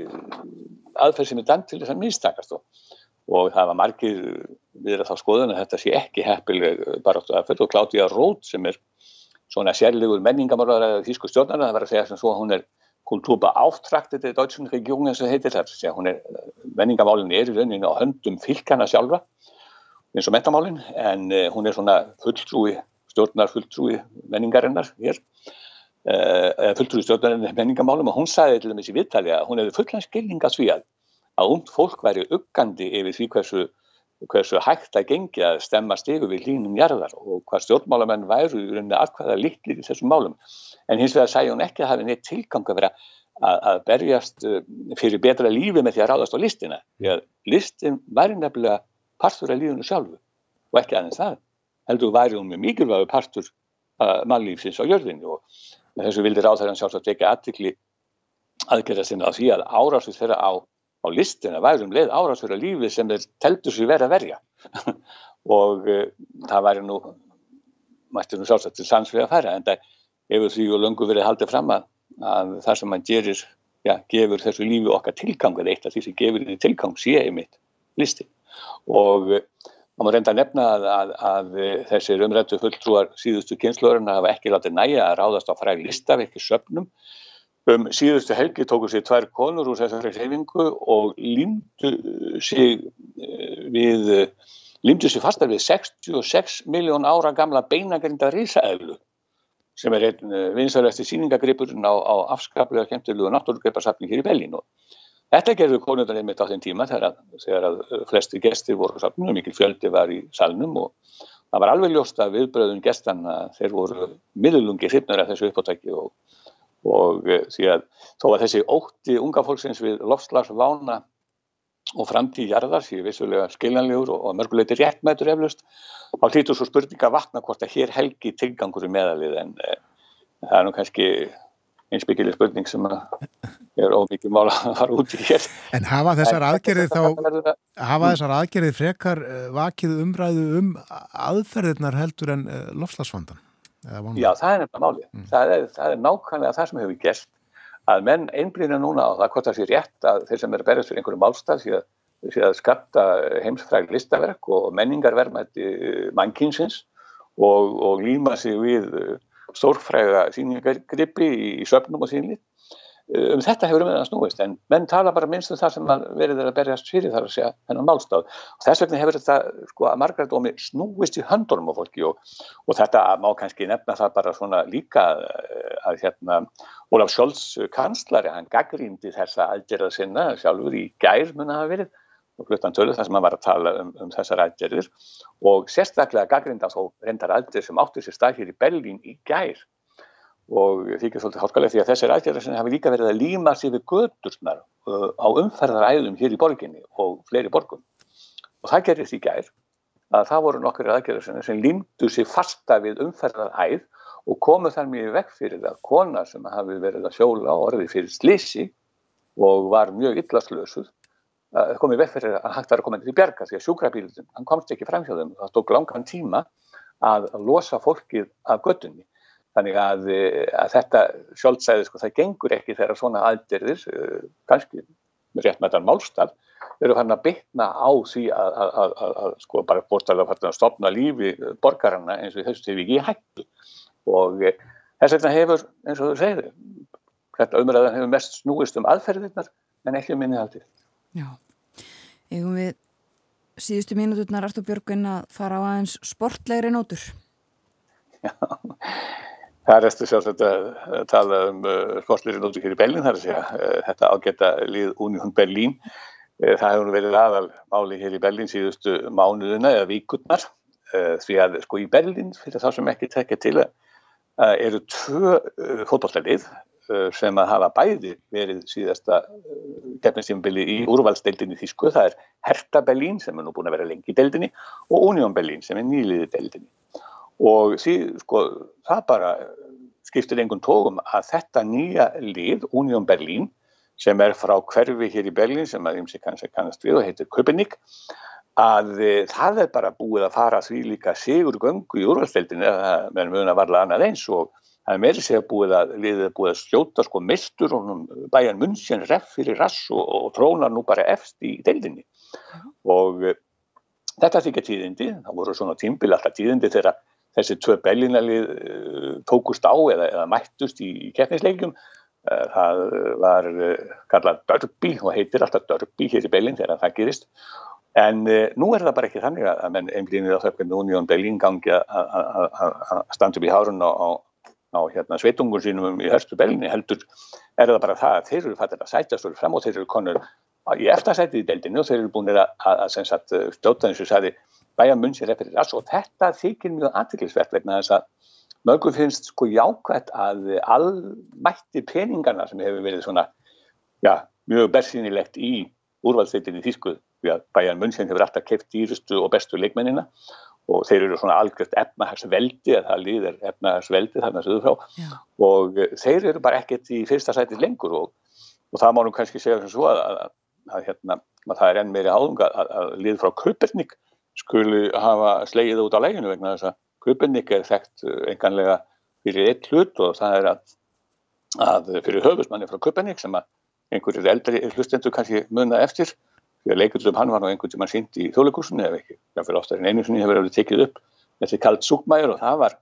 aðferð sem er dæmt til þess að mistakast og það var margir við þá skoðun að þetta sé ekki heppileg baráttu aðferð og Kláttíða Rót sem er svona sérlegur menningamálar eða þýsku stjórnar það var að segja sem svo að hún er kultúrba áttraktet í Deutschen Regierung eins og heitir það hún er, menningamálin er í rauninu á höndum fylkana sjálfa eins og metamálin en uh, hún er svona fulltrúi stjórnar fulltrúi menningarinnar hér uh, fulltrúi stjórnar menningamálum og hún sagði til í viðtali að hún hefði fullan skilning að því að ungd fólk væri uggandi yfir því hversu hversu hægt að gengi að stemma stigu við línum jarðar og hvað stjórnmálamenn væru í rauninni aðkvæða litlir í þessum málum. En hins vegar sæði hún ekki að hafa neitt tilgang að vera að, að berjast uh, fyrir betra lífi með því að ráðast á listina. Því að listin væri nefnilega partur af lífunu sjálfu og ekki aðeins það. Heldur væri hún með mikilvægu partur uh, mannlífsins á jörðinu og þessu vildi ráðherran sjálfsagt ekki aðtikli aðgerða sinna á því að árásið þeirra á á listina værum leið árásfyrir lífi sem þeir teltur sér verið að verja. [LAUGHS] Og uh, það væri nú mættir nú sjálfsagt til sannsvega að færa en það hefur því og löngu verið haldið fram að, að það sem mann gerir já, gefur þessu lífi okkar tilgang eða eitt af því sem gefur því tilgang sé einmitt listi. Og maður reynda að nefna að, að, að þessir umrættu fulltrúar síðustu kynnslóðurinn hafa ekki látið næja að ráðast á fræg lista við ekki söpnum Um síðustu helgi tóku sér tvær konur úr þessari hreyfingu og límdu sig eh, við, límdu sig fastar við 66 miljón ára gamla beinagrinda risaðlu sem er einn eh, vinsaræsti síningagripurinn á, á afskaplega kemtilugu náttúrugreiparsafning hér í Bellín og þetta gerðu konundar einmitt á þenn tíma þegar, þegar að flesti gestir voru á safninu, mikil fjöldi var í salnum og það var alveg ljóst að viðbröðun gestanna þeir voru miðlungi hrifnur af þessu uppáttæki og og eh, því að þó að þessi ótti unga fólksins við lofslagsvána og framtíð jarðar því vissulega skiljanlegur og mörguleiti réttmætur eflust þá hlýtur svo spurninga vatna hvort að hér helgi tilgangur í meðalið en e, það er nú kannski einsbyggileg spurning sem er ómikið mála að fara út í hér En hafa þessar aðgerðið þá hafa þessar aðgerðið frekar eh, vakið umræðu um aðferðirnar heldur en lofslagsvandan? Já, það er nefnilega málið. Mm. Það, er, það er nákvæmlega það sem hefur gert að menn einblýna núna á það hvort það sé rétt að þeir sem eru berjast fyrir einhverju málstað sé að, að skapta heimsfræg listaverk og menningarverðmætti mannkinsins og, og líma sig við stórfræga síningargrippi í söpnum og sínlið um þetta hefur það snúist en menn tala bara minnst um það sem verið er að berjast fyrir þar að segja hennan málstáð og þess vegna hefur þetta sko að margar dómi snúist í höndunum á fólki og, og þetta má kannski nefna það bara svona líka eh, að hérna Ólaf Scholz kanslari hann gaggrýndi þessa aðgerða sinna sjálfur í gær mun að hafa verið og hluttan tölu þar sem hann var að tala um, um þessar aðgerðir. Og sérstaklega gaggrýnda þá reyndar aðgerð sem áttur sér stað hér í Berlín í gær og þykir svolítið hálfkalegt því að þessir aðgerðar sem hafi líka verið að líma sér við gödurnar uh, á umferðaræðum hér í borginni og fleiri borgum. Og það gerist í gær að það voru nokkur aðgerðar sem límdu sér fasta við umferðaræð og komu þar mjög vekk fyrir það kona sem hafi verið að sjóla orði fyrir slissi og var mjög illaslösuð komið vekk fyrir að hægt var að koma til bjarga því að sjúkrabílun, hann komst ekki fram hjá þeim. Það tók langan tíma að losa fólkið af gödunni Þannig að, eh, að þetta sjálfsæði, sko, það gengur ekki þegar svona aðgerðir, eh, kannski rétt með þann málstað, eru hann að bytna á því að, að, að sko, bara bórstæðilega fara að stopna lífi borgarna eins og þessu til við ekki hættu. Og eh, þess vegna hefur, eins og þú segir, þetta umræðan hefur mest snúist um aðferðirnar en ekki um minnihaldið. Já, eigum við síðustu mínuturnar Artur Björgvin að fara á aðeins sportlegri nótur? Já, Það er eftir sjálfsagt að tala um uh, sportlýri nótu hér í Berlín, þar að segja uh, þetta ágæta lið Union Berlín. Uh, það hefur verið aðal máli hér í Berlín síðustu mánuðuna eða víkurnar uh, því að sko í Berlín, fyrir þá sem ekki tekja til, eru tvö fótballtalið sem að hafa bæði verið síðasta keppnistífambili í úrvalsdeildinni Þísku. Það er Hertha Berlín sem er nú búin að vera lengi í deildinni og Union Berlín sem er nýliði deildinni og sí, sko, það bara skiptir einhvern tókum að þetta nýja lið, Union Berlin, sem er frá hverfi hér í Berlin sem að ymsi kannski kannast við og heitir Köpenick, að e, það er bara búið að fara því líka sigur göngu í úrvalstildinu, meðan mjög að varla annað eins og það er meiri segja búið að liðið búið að skjóta sko mistur og bæjan munnsinn reff fyrir rass og, og trónar nú bara efst í deildinni. Og uh, þetta þykja tíðindi, það voru svona tímbil alltaf tíðindi þegar þessi tvö bellinalið uh, tókust á eða, eða mættust í, í keppnisleikjum. Það var kallað Derby og heitir alltaf Derby hér í Bellin þegar það gerist. En nú er það bara ekki þannig að menn einblínir á þau hvernig Union Berlin gangi að standa upp í hárun á á hérna, sveitungur sínum í hörstu belinni heldur er það bara það að þeir eru fattir að sætja svolítið fram og þeir eru konur í eftirsætið í deildinu og þeir eru búin að, að, að sagt, stjóta eins og sæði bæja munn sér eftir þess og þetta þykir mjög aðtiklisvert vegna þess að mörgum finnst sko jákvæmt að allmætti peningarna sem hefur verið svona já, mjög bersýnilegt í úrvaldsveitinni Þísku því að bæjan munn sem hefur alltaf keft dýrustu og bestu leikmennina og þeir eru svona algjört efnahagsveldi að það líður efnahagsveldi þarna sögðu frá Já. og eh, þeir eru bara ekkert í fyrsta sætið lengur og, og það má nú kannski segja sem svo að, að, að, hérna, að það er enn meiri áðunga að líð frá Kauperník skuli hafa slegið út á læginu vegna þess að Kauperník er þekkt eh, enganlega fyrir eitt hlut og það er að fyrir höfusmanni frá Kauperník sem að einhverjir eldri hlustendur kannski munna eftir því að leikurðum hann var nú einhvern tíma sínt í þjóðleikursunni eða ekki, jáfnveil oftar en einu sinni hefur verið tekið upp þessi kalt súkmæður og það var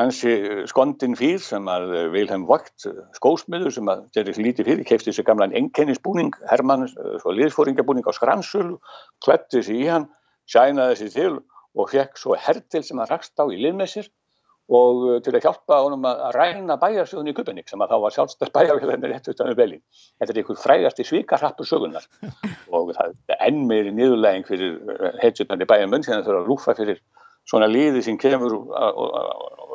hansi uh, skondin fýr sem að Vilhelm Vogt, uh, skósmiður sem að gerði lítið fyrir, kefti sér gamlan enkennisbúning, Hermann, svo liðsfóringabúning á skransul, klætti sér í hann, sænaði sér til og fekk svo hertil sem að rakst á í liðmessir og uh, til að hjálpa honum að ræna bæjarsjóðun í Kupennik sem að þá var sjálfstæð bæjarfélagin rétt utan um Belín. Þetta er einhver frægasti svíkarrappur sögunar og það er enn meiri niðurlæging fyrir uh, heitjutnarni bæjarmunn sem það þurfa að lúfa fyrir svona líði sem kemur á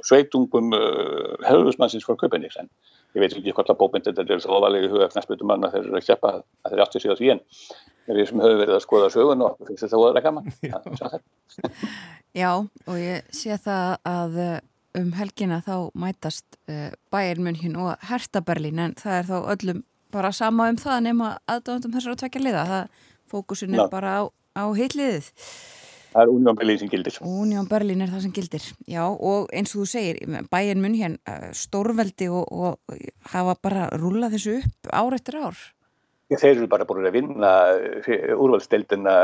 sveitungum uh, höfusmannsins frá Kupennik en ég veit ekki hvort að bókmyndir þetta er svo ofalega í huga knæsputum manna þegar þeir eru að kjappa að þeir átti á því en við sem höfum verið að skoða sögun og finnst þetta óðurlega gaman. [LAUGHS] [LAUGHS] Já. Og ég sé það að um helgina þá mætast uh, Bayern München og Hertha Berlin en það er þá öllum bara sama um það nema aðdóðandum þessar að tvekja liða. Það fókusin er Já. bara á, á heitliðið Það er Union Berlin sem gildir. Union Berlin er það sem gildir. Já og eins og þú segir Bayern München uh, stórveldi og, og hafa bara rúlað þessu upp ár eftir ár. Já, þeir eru bara búin að vinna uh, úrvalstildina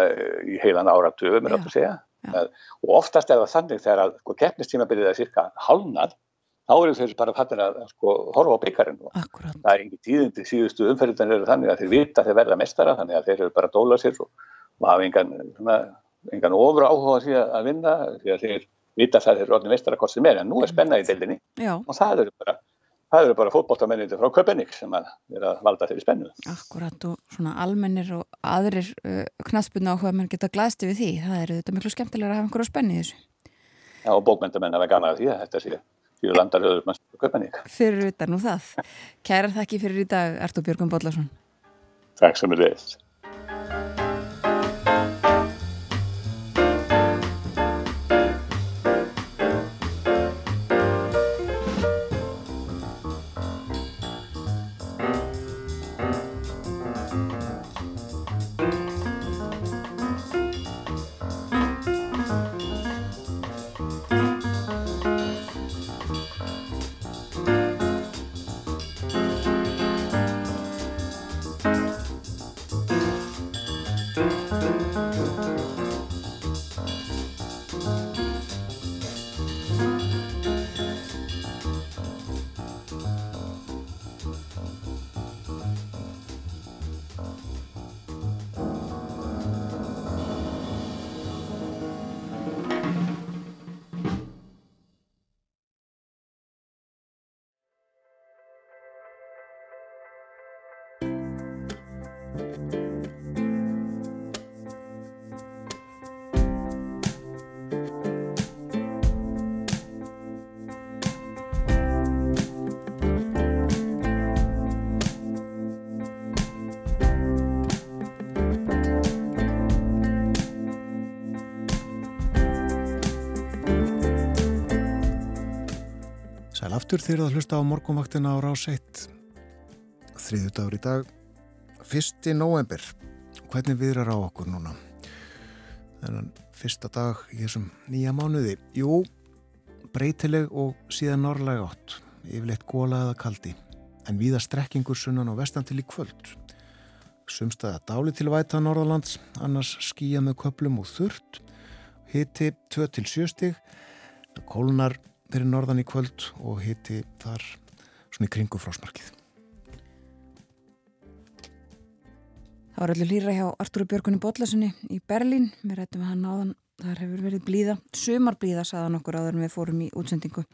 í heilan áratu, við erum að segja. Já. og oftast er það þannig þegar að sko, keppnistíma byrjaði að cirka halnað þá eru þeir bara fattir að sko, horfa á byggarinn og Akkurat. það er ekki tíðindi síðustu umferðin þannig að þeir vita að þeir verða mestara þannig að þeir eru bara dóla sér og, og hafa engan, svona, engan ofur áhuga því að vinna því að þeir vita að þeir orðin mestara hvort sem er en nú er spenna í deildinni Já. og það eru bara það eru bara fótbóltamennir frá Köpenník sem að vera að valda þeirri spennu. Akkurat og svona almennir og aðrir uh, knaspuna á hvað mann geta glæsti við því. Það eru þetta miklu skemmtilega að hafa einhverju spennu í þessu. Já og bókmyndamenn að vera gana því að þetta sé fyrir landarhauður mann frá Köpenník. Fyrir utan og það. Kæra þakki fyrir í dag Artur Björgum Bóllarsson. Takk sem er leiðist. Aftur þegar það hlusta á morgunvaktina á rás 1. Þriðu dagur í dag, 1. november. Hvernig viðrar á okkur núna? Þennan fyrsta dag í þessum nýja mánuði. Jú, breytileg og síðan norrlega átt. Yfirleitt góla eða kaldi. En viða strekkingur sunnan á vestan til í kvöld. Sumstaða dáli til væta Norðalands, annars skýja með köplum og þurrt. Hitti 2-7 stig. Kólunar fyrir norðan í kvöld og hitti þar svona í kringu frásmarkið. Það var allir lýra hjá Artúru Björgunni Bóllasunni í Berlín. Við rættum hann áðan, þar hefur verið blíða. Sumar blíða saðan okkur áður en við fórum í útsendingu.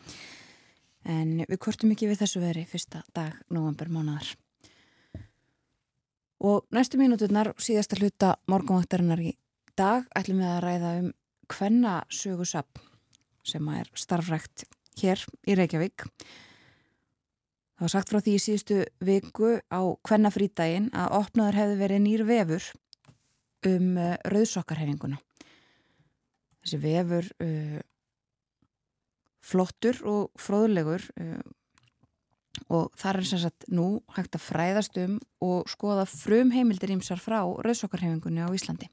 En við kortum ekki við þessu veri fyrsta dag november mánuðar. Og næstu mínuturnar, síðasta hluta morgunvaktarinnar í dag, ætlum við að ræða um hvenna sögusapn sem er starfrækt hér í Reykjavík. Það var sagt frá því í síðustu viku á hvenna frítaginn að opnaður hefði verið nýr vefur um uh, rauðsokkarhefinguna. Þessi vefur uh, flottur og fróðlegur uh, og þar er sem sagt nú hægt að fræðast um og skoða frum heimildir ímsar frá rauðsokkarhefingunni á Íslandi.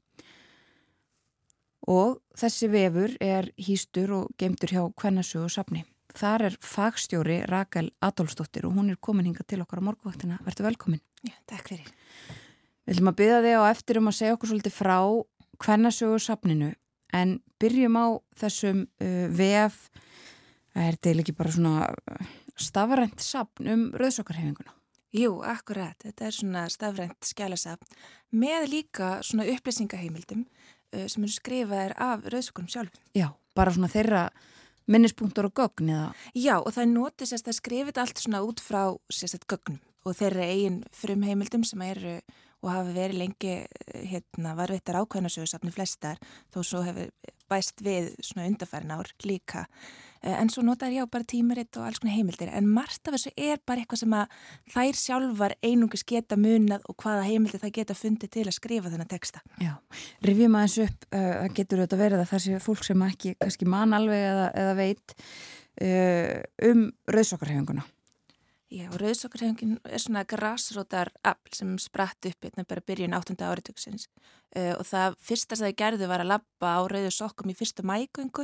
Og þessi vefur er hýstur og gemdur hjá Kvennasögu safni. Þar er fagstjóri Rakel Adolfsdóttir og hún er komin hinga til okkar á morguvaktina. Verður velkomin. Já, takk fyrir. Við ætlum að byggja þig á eftir um að segja okkur svolítið frá Kvennasögu safninu en byrjum á þessum uh, vef, það er til ekki bara svona uh, stafrænt safn um rauðsokkarhefinguna. Jú, akkurat. Þetta er svona stafrænt skjálasafn með líka svona upplýsingaheimildum sem eru skrifaðir af rauðsokarum sjálfum. Já, bara svona þeirra minnispunktur og gögn eða? Já, og það noti sérst að skrifa allt svona út frá sérst gögnum og þeirra eigin frumheimildum sem eru og hafa verið lengi hérna, varvittar ákveðnarsögursafni flestar þó svo hefur bæst við svona undarfærin ár líka en svo notar ég á bara tímaritt og alls konar heimildir en margt af þessu er bara eitthvað sem að þær sjálfar einungis geta munað og hvaða heimildir það geta fundið til að skrifa þennan texta. Já, rivjum aðeins upp, uh, getur auðvitað verið að það sé fólk sem ekki kannski man alveg eða, eða veit uh, um rauðsokkarhefinguna. Já, Rauðsokkarhefingin er svona grassrótar afl sem spratt upp hérna bara byrjun 8. áriðtöksins uh, og það fyrsta sem það gerði var að lappa á Rauðsokkum í fyrsta mægöngu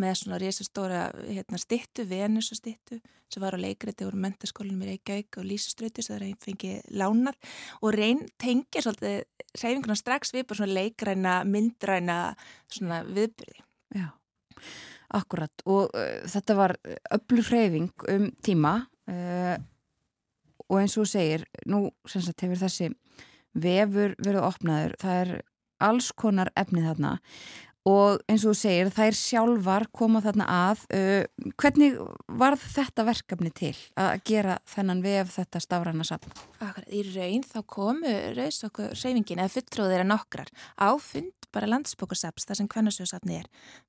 með svona risastóra hérna, stittu, Venus og stittu sem var á leikriti úr mentaskólinum í Reykjavík og Lísaströtu sem það fengið lánað og reyn tengja svolítið reyfinguna strax við bara svona leikræna, myndræna svona viðbyrði. Já, akkurat og uh, þetta var öllur reyfing um tíma Uh, og eins og þú segir nú sem sagt hefur þessi vefur verið opnaður. Það er alls konar efnið þarna og eins og þú segir þær sjálfar koma þarna að uh, hvernig var þetta verkefni til að gera þennan vef þetta stafræna? Akkurat, í raun þá komu raus okkur reyfingin eða fulltróðir að nokkrar áfund bara landsbókarsaps, það sem kvennasjóðsafni er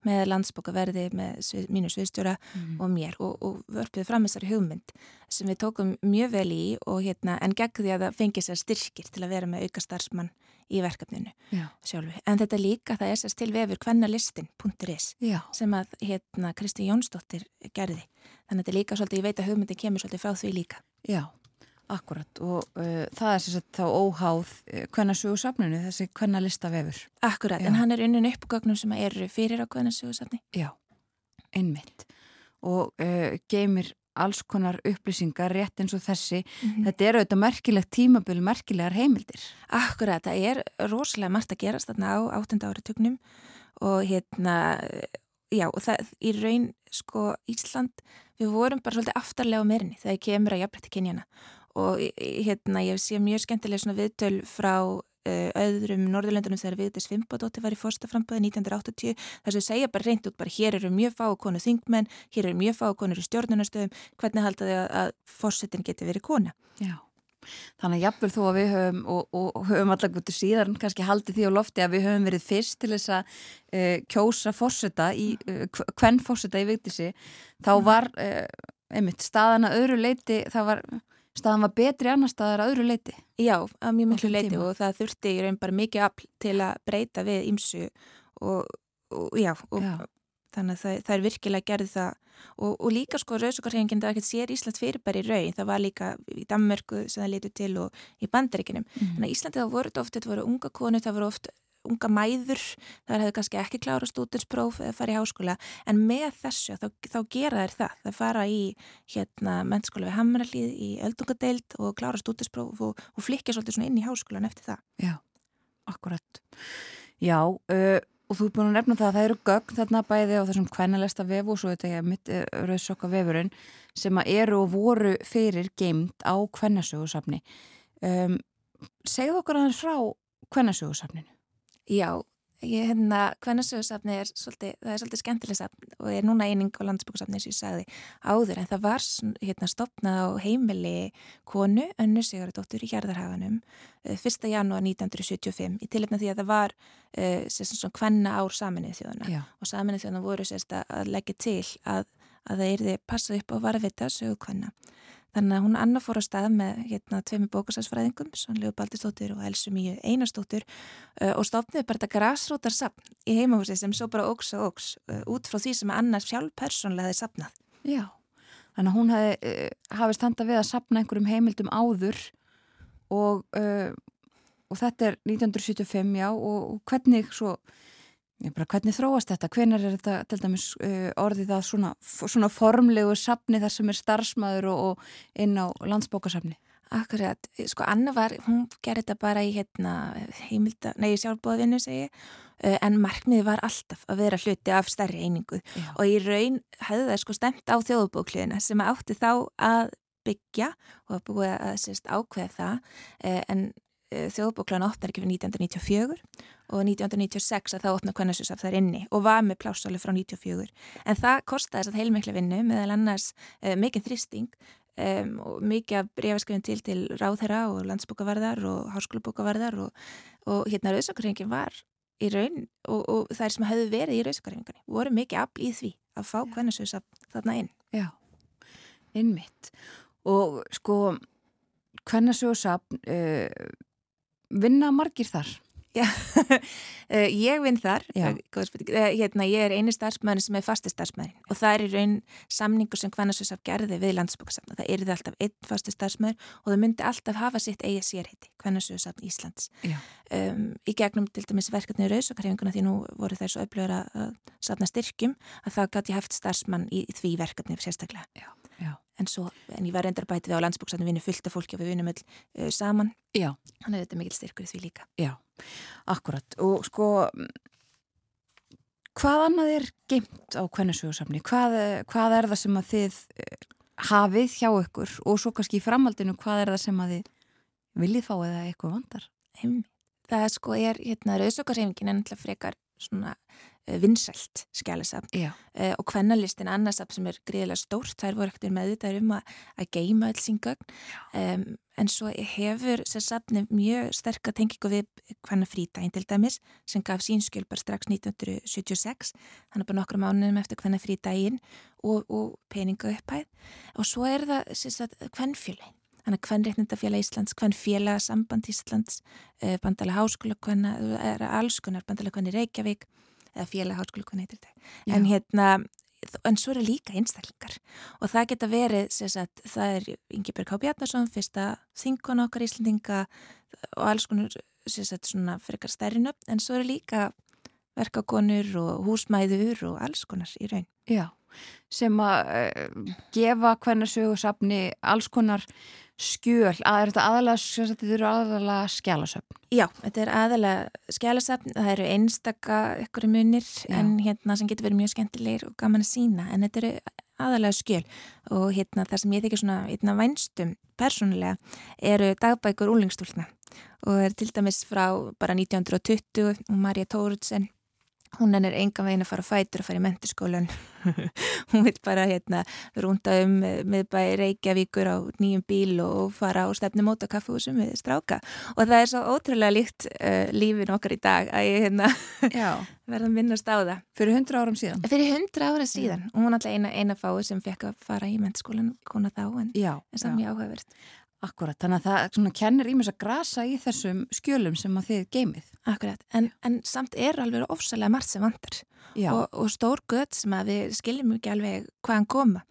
með landsbókaverði með svið, mínu sviðstjóra mm. og mér og, og vörpuði fram þessari hugmynd sem við tókum mjög vel í og hérna en gegn því að það fengi sér styrkir til að vera með auka starfsmann í verkefninu Já. sjálfu. En þetta líka það er sérst til vefur kvennalistin.is sem að hérna Kristi Jónsdóttir gerði. Þannig að þetta líka svolítið, ég veit að hugmyndin kemur svolítið frá því líka. Já. Akkurat og uh, það er sérstaklega þá óháð uh, kvennasögursafninu, þessi kvennalista vefur. Akkurat, Já. en hann er unnin uppgögnum sem eru fyrir á kvennasögursafni. Já, einmitt. Og uh, geymir alls konar upplýsingar rétt eins og þessi. Mm -hmm. Þetta er auðvitað merkilegt tímabölu, merkilegar heimildir. Akkurat, það er rosalega margt að gerast þarna á áttunda áratögnum og hérna, já, og það í raun, sko, Ísland, við vorum bara svolítið aftarlega á meirinni þegar kemur að jafnbrytti kynjana og hérna ég sé mjög skemmtileg svona viðtöl frá öðrum Norðurlöndunum þegar Viðdís Fimbadóttir var í fórstaframböðu 1980 þar sem segja bara reynd út bara hér eru mjög fákonu þingmenn, hér eru mjög fákonur í stjórnunastöðum, hvernig halda þau að, að fórsetin geti verið kona? Já. Þannig jafnvel þó að við höfum og, og höfum allar gútið síðan kannski haldið því á lofti að við höfum verið fyrst til þess að uh, kjósa fórseta í, uh, hvern fórseta í Vigdísi þá var einmitt staðana öðru leiti, það var staðan var betri annar staðar að öðru leiti. Já, að mjög miklu leiti tíma. og það þurfti í raun bara mikið afl til að breyta við ímsu og, og já, og já. þannig að það, það er virkilega gerði það og, og líka sko rauðsugarhefingin það var ekkert sér Ísland fyrirbæri raun, það var líka í Danmörku sem það letur til og í Bandaríkinum mm. en að Íslandi þá voru þetta oft, þetta voru unga konu, það voru oft unga mæður, það hefði kannski ekki klára stúdinspróf eða fara í háskóla en með þessu þá, þá gera þær það. Það fara í hérna mennskóla við Hamralíð í öldungadeild og klára stúdinspróf og, og flikja svolítið inn í háskólan eftir það. Já, akkurat. Já, uh, og þú er búin að nefna það að það eru gögn þarna bæði á þessum kvænalesta vefu og svo þetta ég mitt uh, rauðsokka vefurinn sem eru og voru fyrir geimt á kvænasögursafni um, segðu okkur aðeins frá kvænasögursafninu Já, ég hérna, hvernasögursafni er svolítið, það er svolítið skemmtileg safn og er núna eining á landsbúkusafni sem ég sagði áður en það var hérna stopnað á heimili konu, önnu Sigurðardóttur í Hjarðarhaganum 1. janúar 1975 í tilipna því að það var uh, svona hvenna ár saminnið þjóðuna Já. og saminnið þjóðuna voru sérst að leggja til að, að það erði passað upp á varvita sögu hvenna Þannig að hún annað fór á stað með hérna tveimu bókasarsfræðingum, Svonlegu Baldistóttur og Elsu Míu Einarstóttur uh, og stofnuði bara þetta græsrótarsapn í heimahúsi sem svo bara óks og óks uh, út frá því sem annars sjálf persónlega hefði sapnað. Já, þannig að hún hefði uh, hafið standa við að sapna einhverjum heimildum áður og, og þetta er 1975, já, og, og hvernig svo Bara, hvernig þróast þetta? Hvenar er þetta til dæmis uh, orðið að svona, svona formlegu safni þar sem er starfsmæður og, og inn á landsbókasafni? Akkurat, sko Anna var, hún gerði þetta bara í hérna, heimilda, nei sjálfbóðvinnu segi uh, en markmiði var alltaf að vera hluti af stærri einingu Já. og í raun hefði það sko stemt á þjóðbókliðina sem átti þá að byggja og að búið að sérst ákveða það uh, en uh, þjóðbókliðan opnar ekki fyrir 1994 og 1996 að það opna kvennarsusaf þar inni og var með plásáli frá 94 en það kostiði þess að heilmikla vinnu meðal annars uh, mikinn þristing um, og mikið af breyfaskjöfum til til ráðherra og landsbókavarðar og háskólabókavarðar og, og hérna rauðsakarhengin var í raun og, og þær sem hefðu verið í rauðsakarhenginni voru mikið afl í því að fá kvennarsusaf þarna inn. Já, innmitt og sko kvennarsusaf uh, vinna margir þar Já, [LAUGHS] eh, ég vinn þar, eh, eh, hérna, ég er eini starfsmæðin sem er fasti starfsmæðin og það er í raun samningur sem Hvannasjósaf gerði við landsbókasafna. Það er alltaf einn fasti starfsmæður og það myndi alltaf hafa sitt eigi sérheiti, Hvannasjósafn Íslands. Um, í gegnum til dæmis verkefni í Rauðsókarhefinguna því nú voru þær svo öflögur að safna styrkjum að það gæti haft starfsmann í, í því verkefni sérstaklega. Já. En, svo, en ég var reyndar bætið á landsbóksafni vinnu fullt af fólki og við vinnum öll uh, saman. Já. Þannig að þetta er mikil styrkur í því líka. Já. Akkurat og sko hvað annað er geimt á kvennasjóðsafni? Hvað, hvað er það sem að þið eh, hafið hjá ykkur og svo kannski í framhaldinu hvað er það sem að þið viljið fá eða eitthvað vandar? Það sko er hérna rauðsökarsefingin en alltaf frekar svona vinsælt skjálasafn uh, eh, og hvernalistin annarsafn sem er greiðilega stórt, þær voru ekkert meðvitað um að, að geima alls síngögn um, en svo hefur sér safni mjög sterk að tengingu við hvenna frítægin til dæmis sem gaf sínskjöl bara strax 1976 þannig bara nokkru mánum eftir hvenna frítægin og, og peninga upphæð. Og svo er það hvernfjölein Þannig að hvernreiknindafélag Íslands, hvern félagsamband Íslands, eh, bandala háskóla, hvern, alls konar bandala hvern í Reykjavík eða félag háskóla heitir þetta? En hérna en svo eru líka einstaklingar. Og það geta verið sagt, það er Ingeberg H. Bjarnason fyrsta þingona okkar Íslandinga og alls konar sagt, svona frekar stærri nöfn. En svo eru líka verkakonur og húsmæður og alls konar í raun. Já, sem að uh, gefa hvernig sögursafni alls konar skjöl, að er þetta aðalega, þetta eru aðalega skjálasöfn? Já, þetta er aðalega skjálasöfn, það eru einstaka ykkur munir Já. en hérna sem getur verið mjög skemmtilegir og gaman að sína en þetta eru aðalega skjöl og hérna það sem ég þykir svona einna vænstum persónulega eru dagbækur úlingstúlna og er til dæmis frá bara 1920 og Marja Tóruðsen hún er enga veginn að fara að fætur að fara í menturskólan [LAUGHS] hún vil bara hérna rúnda um með bæri Reykjavíkur á nýjum bíl og fara á stefnumóta kaffehúsum með stráka. Og það er svo ótrúlega líkt uh, lífin okkar í dag að ég hérna [LAUGHS] verða að minnast á það. Fyrir hundra árum síðan? Fyrir hundra ára síðan. Og hún er alltaf eina, eina fái sem fekk að fara í menturskólan kona þá en er samt mjög áhugavert Akkurat, þannig að það svona, kennir ímis að grasa í þessum skjölum sem að þið geimið. Akkurat, en, en samt er alveg ofsalega margt sem vantar og, og stór gött sem að við skiljum ekki alveg hvaðan koma.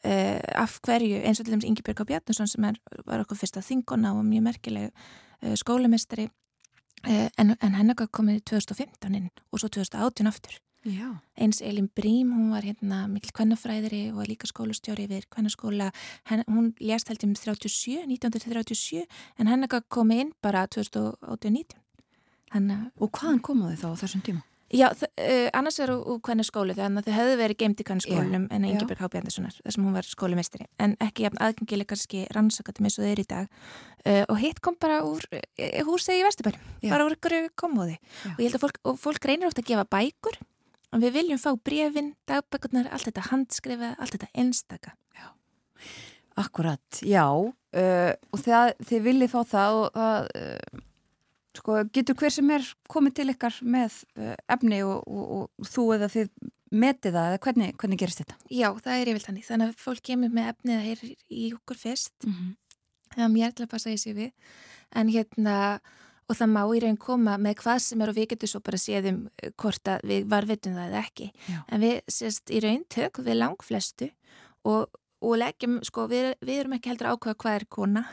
Uh, af hverju, eins og til dæmis Ingi Björg Bjarnason sem er, var okkur fyrsta þingona og mjög merkileg uh, skólamestari uh, en, en hennar komið 2015 inn og svo 2018 aftur. Já. eins Elin Brím, hún var hérna mikil kvennafræðiri og líka skólastjóri við kvennaskóla, Hen, hún lést held um 37, 1937 en hennar komið inn bara 2018-19 Og hvaðan komuðu þá á þessum tíma? Já, uh, annars er úr kvennaskólu þannig að þau hefðu verið geimt í kvennaskólunum en Ingeborg H. Bjarnasonar, þar sem hún var skólumestari en ekki jafn aðgengileg kannski rannsakatum eins og þeir í dag. Uh, og hitt kom bara úr uh, húsið í Vesturbærum, bara úr ykkur komóði og ég held að fólk, fólk reynir ofta að gefa bækur og við viljum fá brefin, dagbækurnar, allt þetta handskrifa, allt þetta einstaka. Já, akkurat, já uh, og það, þið viljið fá það og það, uh, sko, getur hver sem er komið til ykkar með uh, efni og, og, og þú eða þið metið það eða hvernig, hvernig gerist þetta? Já, það er yfir þannig, þannig að fólk kemur með efnið að heyra í okkur fyrst, mm -hmm. það er mér til að passa í sig við, en hérna og það má í raun koma með hvað sem er og við getum svo bara séðum hvort að við varvitum það eða ekki. Já. en við sérst í raun tök við langflestu og, og leggjum, sko, við, við erum ekki heldur ákveða hvað er kona.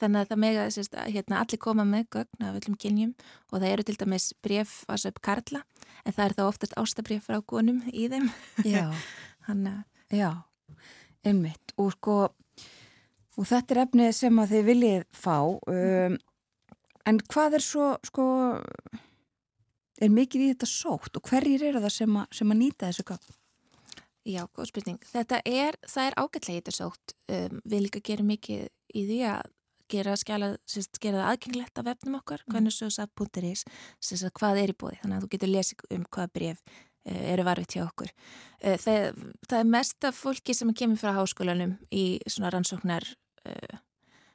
Þannig að það mega sérst, hérna, allir koma með gögn af öllum kynjum og það eru til dæmis bref að söp karla en það er þá oftast ástabref frá konum í þeim. Já, [LAUGHS] Já, einmitt. Og sko og þetta er efnið sem að þið viljið fá. Um, En hvað er svo, sko, er mikið í þetta sótt og hverjir eru það sem að, sem að nýta þessu gögn? Já, góð spurning. Þetta er, það er ágætlega þetta sótt. Um, við líka gerum mikið í því að gera, skjala, sérst, gera það aðgengilegt af vefnum okkar, mm. hvernig svo sap.is, sérst að hvað er í bóði, þannig að þú getur lesið um hvaða bref uh, eru varfitt hjá okkur. Uh, það, það er mest af fólki sem kemur frá háskólanum í svona rannsóknar uh,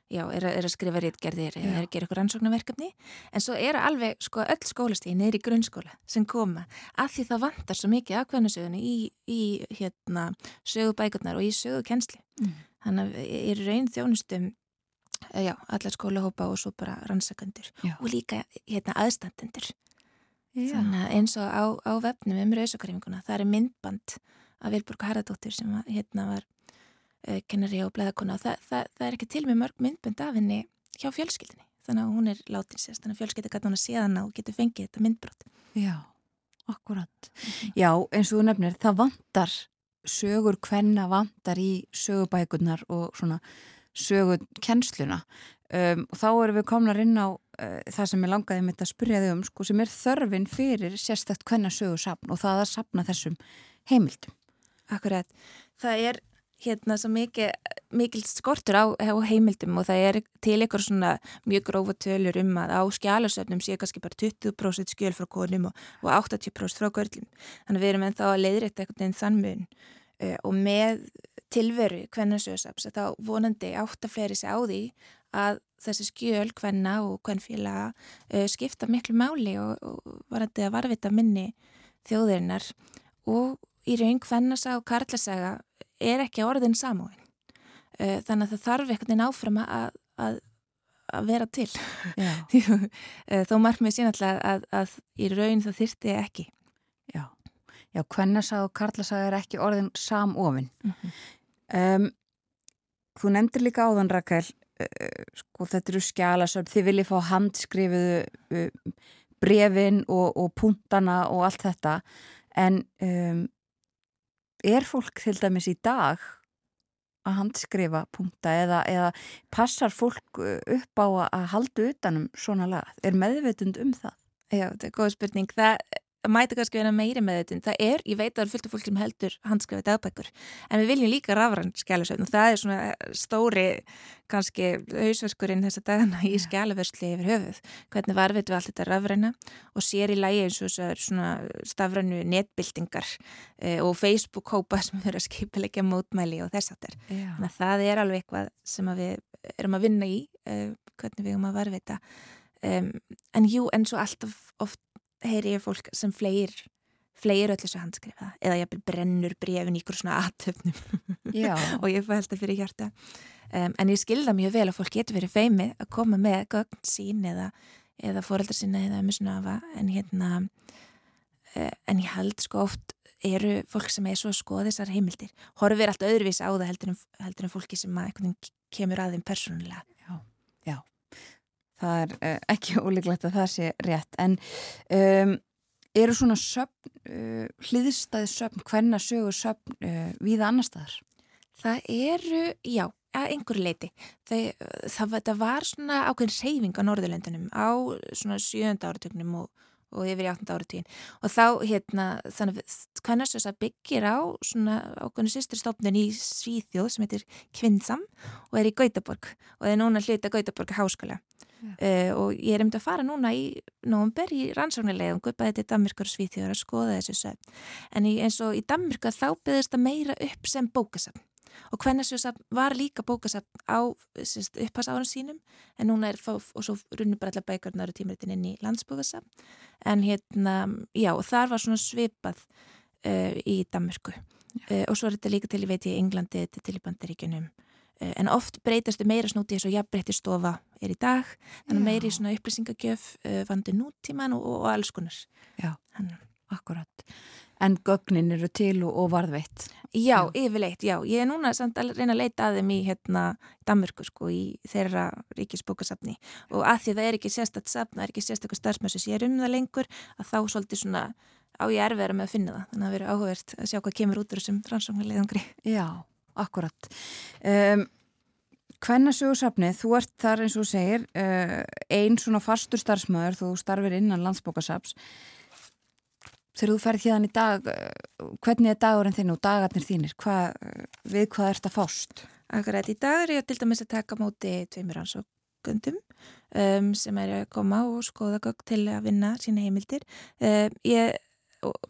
já, er, er að skrifa rítgerðir eða er að gera eitthvað rannsóknarverkefni. En svo eru alveg sko öll skólastíði neyri grunnskóla sem koma. Að því það vantar svo mikið aðkvæðnusögunni í, í hérna sögubækurnar og í sögukensli Mm. þannig að er raun þjónustum eh, já, allar skólahópa og svo bara rannsakandur og líka hérna aðstandendur. Eins og á, á vefnum um rauðsakarifinguna, það er myndband af Vilborg Harðardóttir sem hérna var kennari og blæðakona og það, það, það er ekki til með mörg myndband af henni hjá fjölskyldinni þannig að hún er látin sérst, þannig að fjölskyldi gæti hún að sé hana og getur fengið þetta myndbrot Já, akkurat. Já, eins og þú nefnir, það vantar sögur hvenna vantar í sögubækurnar og svona sögukennsluna um, og þá erum við komnar inn á uh, það sem ég langaði mitt að spyrja þig um sko, sem er þörfin fyrir sérstætt hvenna sögursapn og það að sapna þessum heimildum. Akkurat, það er hérna svo mikið, mikil skortur á, á heimildum og það er til ykkur svona mjög grófa tölur um að á skjálasöfnum séu kannski bara 20% skjöl frá konum og, og 80% frá görlum. Þannig að við erum ennþá að leiðrætta einhvern veginn þann mun uh, og með tilveru kvennarsöðsaps þá vonandi átt að fleiri sig á því að þessi skjöl kvenna og kvennfélaga uh, skipta miklu máli og, og varandi að varvita minni þjóðirinnar og í raun kvennasa og karlasaga er ekki orðin samóin. Uh, þannig að það þarf einhvern veginn áfram að, að, að vera til. uh, [LAUGHS] þó markmið sín alltaf að, að í raun það þyrti ekki. Já, já kvennasaga og karlasaga er ekki orðin samofin. Mm -hmm. um, þú nefndir líka áðan Rakel, uh, sko þetta eru skjálasöfn, þið viljið fá handskrifuðu brefin og, og punktana og allt þetta, en um, er fólk til dæmis í dag að handskrifa punkta eða, eða passar fólk upp á að halda utanum svona lag? Er meðveitund um það? Já, þetta er góð spurning. Það mæti kannski vera meiri meðveitund. Það er, ég veit að það er fullt af fólk sem heldur handskrifið dagbækur, en við viljum líka rafrann skjálasöfn og það er svona stóri kannski hausverkurinn þessa dagana í skjálaversli yfir höfuð. Hvernig varfitu allt þetta rafræna og sér í lægi eins og þessar svona stafrannu netbildingar eh, og Facebook-hópa [LAUGHS] sem verður að skipilegja mótmæli og þess aftur. Þannig að það er alveg eitthvað sem við erum að vinna í, eh, hvernig við erum að varvita. Um, en jú, en svo alltaf oft heyri ég fólk sem fleir fleir öll þessu handskrifa eða ég brennur brefin í ykkur svona aðtöfnum [LAUGHS] og ég fæ alltaf fyrir hjarta. Um, en ég skilða mjög vel að fólk getur verið feimið að koma með gögn sín eða, eða fóreldar sína eða misnafa en hérna uh, en ég held sko oft eru fólk sem er svo að skoða þessar heimildir horfir allt öðruvís á það heldur en, heldur en fólki sem að kemur að þeim persónulega. Já, já það er uh, ekki [LAUGHS] ólíklegt að það sé rétt en um, eru svona söpn, uh, hliðstæði söpn, hvenna sögur söpn uh, viða annar staðar? Það eru, já, að einhverju leiti. Það, það, það var svona ákveðin reyfing á Norðurlöndunum á svona sjönda áratögnum og og yfir í 8. áratíðin og þá hérna þannig að að byggir á svona ákveðinu sýsturstofnun í Svíþjóð sem heitir Kvinnsam og er í Gautaborg og er núna hluta Gautaborg háskóla. Uh, og ég er um til að fara núna í nógumber í rannsóknarlegum gupaði til Danmyrkur og Svíþjóður að skoða þessu sögn en í, eins og í Danmyrka þá byggðist það meira upp sem bókasafn og Kvennasjósafn var líka bókasafn á upphasárum sínum en núna er og svo runnur bara allar bækarnar og tímaritin inn í landsbókasafn. En hérna, já, þar var svona svipað uh, í Danmörku. Uh, og svo er þetta líka til, ég veit ég, í Englandi, þetta til í Bandaríkunum uh, en oft breytastu meira snúti eins og jafnbreytti stofa er í dag. Þannig meiri svona upplýsingagjöf vandi nútíman og, og alls konar. Já, Hann. Akkurat En gögnin eru til og, og varðveitt Já, já, yfirleitt, já. Ég er núna samt að reyna að leita að þeim í hérna Danmörku sko, í þeirra ríkisbókasafni og að því það er ekki sérstaklega safn, það er ekki sérstaklega starfsmessu sér um það lengur, að þá svolítið svona á ég erfiðra með að finna það. Þannig að verður áhugavert að sjá hvað kemur út úr þessum rannsóknarleiðangri. Já, akkurat. Um, Hvennasögursafni, þú ert þar eins og segir uh, einn svona fastur starfsmöður, þú starfir innan landsbókasafs þegar þú ferð hérna í dag eh, hvernig er dagurinn þinn og dagarnir þínir? Hvað, við hvað ert að fást? Akkurat í dag er ég til dæmis að taka móti tveimur ansókundum um, sem er að koma og skoða gögg til að vinna sína heimildir. Um, ég,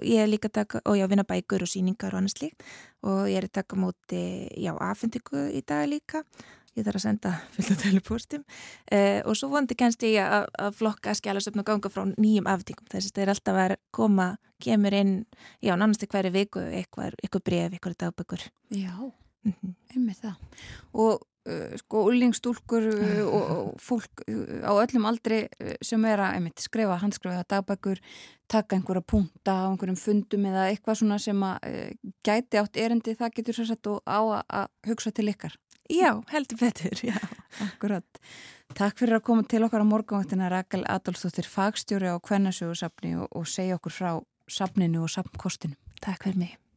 ég er líka að taka og ég að vinna bækur og síningar og annars líkt og ég er að taka móti já, afhendingu í dag líka ég þarf að senda fullt af telepostum uh, og svo vondi kennst ég að, að flokka skjálasöfn og ganga frá nýjum aftingum þess að það er alltaf að koma kemur inn, já, nánast í hverju viku eitthvað, eitthvað bref, eitthvað dagbökur Já, mm -hmm. einmitt það. Og uh, sko úlingstúlkur uh, [LAUGHS] og, og fólk á öllum aldri sem er að einmitt, skrifa handskrifa dagbökur, taka einhverja punta á einhverjum fundum eða eitthvað svona sem að gæti átt erindi það getur svo sett og á að hugsa til ykkar Já, heldur betur, já. Akkurat. Takk fyrir að koma til okkar á morgunvaktina Rakel Adolfsdóttir fagstjóri á Kvennasjóðsafni og, og segja okkur frá safninu og safnkostinu. Takk fyrir mig.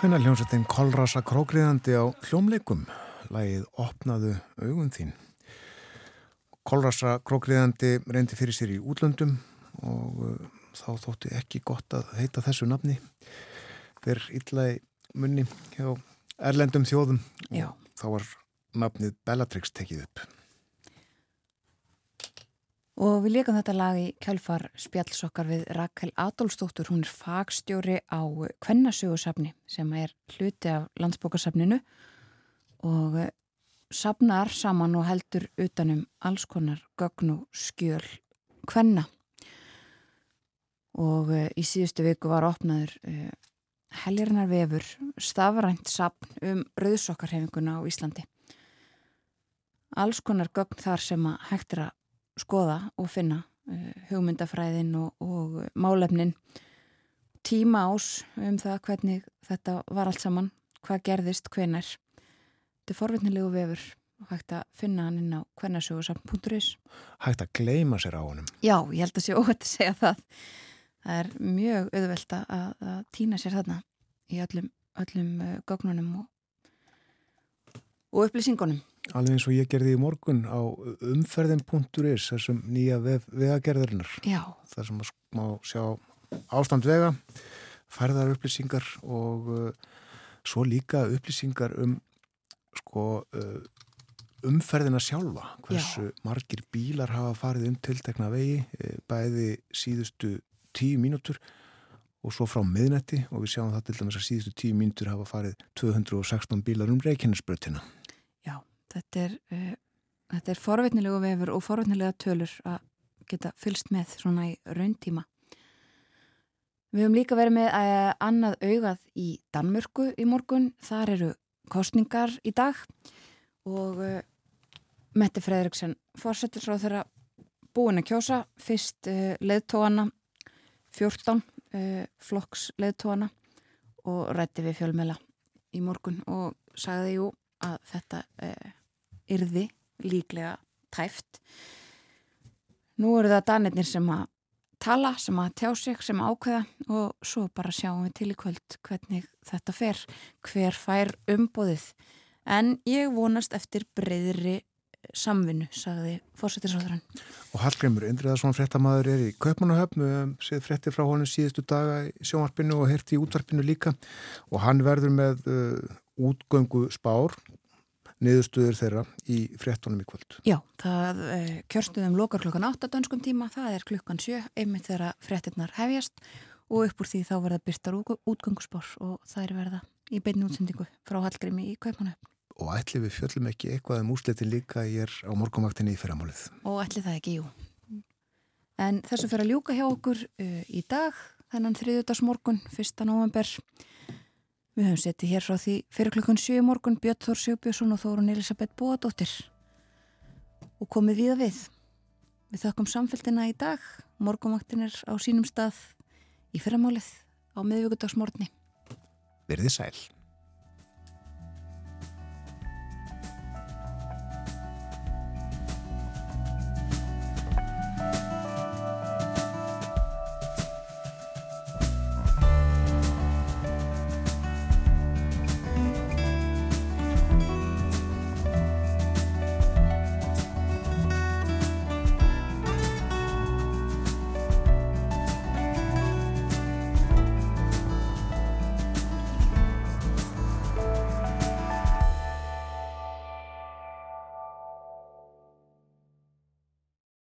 Hvenna hljómsveitin Kolrasa krókriðandi á hljómleikum, lagið Opnaðu augun þín. Kolrasa krókriðandi reyndi fyrir sér í útlöndum og uh, þá þótti ekki gott að heita þessu nafni. Verð illa í munni hjá erlendum þjóðum Já. og þá var nafnið Bellatrix tekið upp. Og við leikum þetta lag í kjálfar spjallsokkar við Rakel Adolfsdóttur. Hún er fagstjóri á Kvennasögursafni sem er hluti af landsbókarsafninu og eh, safnar saman og heldur utanum alls konar gögn og skjöl Kvenna. Og uh, í síðustu viku var opnaður uh, helgirnar vefur stafrænt safn um rauðsokkarhefinguna á Íslandi. Alls konar gögn þar sem að hægt að skoða og finna uh, hugmyndafræðin og, og málefnin tíma ás um það hvernig þetta var allt saman, hvað gerðist, hvenar. Þetta er forvitnilegu vefur og hægt að finna hann inn á hvernasögursafn.is. Hægt að gleima sér á honum. Já, ég held að sé óhætt að segja það. Það er mjög auðvelt að, að týna sér þarna í öllum, öllum uh, gögnunum og, og upplýsingunum. Alveg eins og ég gerði í morgun á umferðin.is, þessum nýja vef, vegagerðarinnar. Já. Það sem má sjá ástand vega, færðar upplýsingar og uh, svo líka upplýsingar um sko, uh, umferðina sjálfa. Hversu Já. margir bílar hafa farið um tiltekna vegi, eh, bæði síðustu tíu mínútur og svo frá miðnetti og við sjáum það til dæmis að síðustu tíu mínútur hafa farið 216 bílar um reikinnesbrötina. Þetta er, uh, þetta er forvitnilegu vefur og forvitnilega tölur að geta fylst með svona í rauntíma. Við höfum líka verið með uh, annað augað í Danmörku í morgun. Þar eru kostningar í dag og uh, Mette Fredriksson fórsettisráð þeirra búin að kjósa fyrst uh, leðtóana 14 uh, flokks leðtóana og rætti við fjölmela í morgun og sagði jú að þetta yrði líklega tæft. Nú eru það danirnir sem að tala, sem að tjá sig, sem að ákveða og svo bara sjáum við til í kvöld hvernig þetta fer, hver fær umbóðið. En ég vonast eftir breyðri samvinnu, sagði fórsettisráðurann. Og Hallgrimur Indriðarsson fréttamaður er í Kaupmannahöfn, við hefum séð frétti frá honum síðustu daga í sjónvarpinu og heyrti í útvarpinu líka og hann verður með uh, útgöngu spár niðurstuður þeirra í fréttunum í kvöld. Já, það uh, kjörstuðum lokar klukkan 8 dönskum tíma, það er klukkan 7, einmitt þegar fréttinnar hefjast og upp úr því þá verða byrtar útgönguspár og það er verða í beinni útsendingu frá Hallgrimi í Kaupmannahöfn. Og ætli við fjöllum ekki eitthvað um úrslitin líka ég er á morgumaktinni í fyrramálið. Og ætli það ekki, jú. En þessu fyrir að ljúka hjá okkur uh, í dag, þennan þriðjúdagsmorgun, 1. november. Við höfum settið hér frá því fyrir klukkun 7 morgun, Björn Þór Sjóbjörnsson og Þórun Elisabeth Bóadóttir. Og komið við að við. Við þakkum samfélgina í dag, morgumaktin er á sínum stað í fyrramálið á miðvíkudagsmorgunni. Verðið sæl.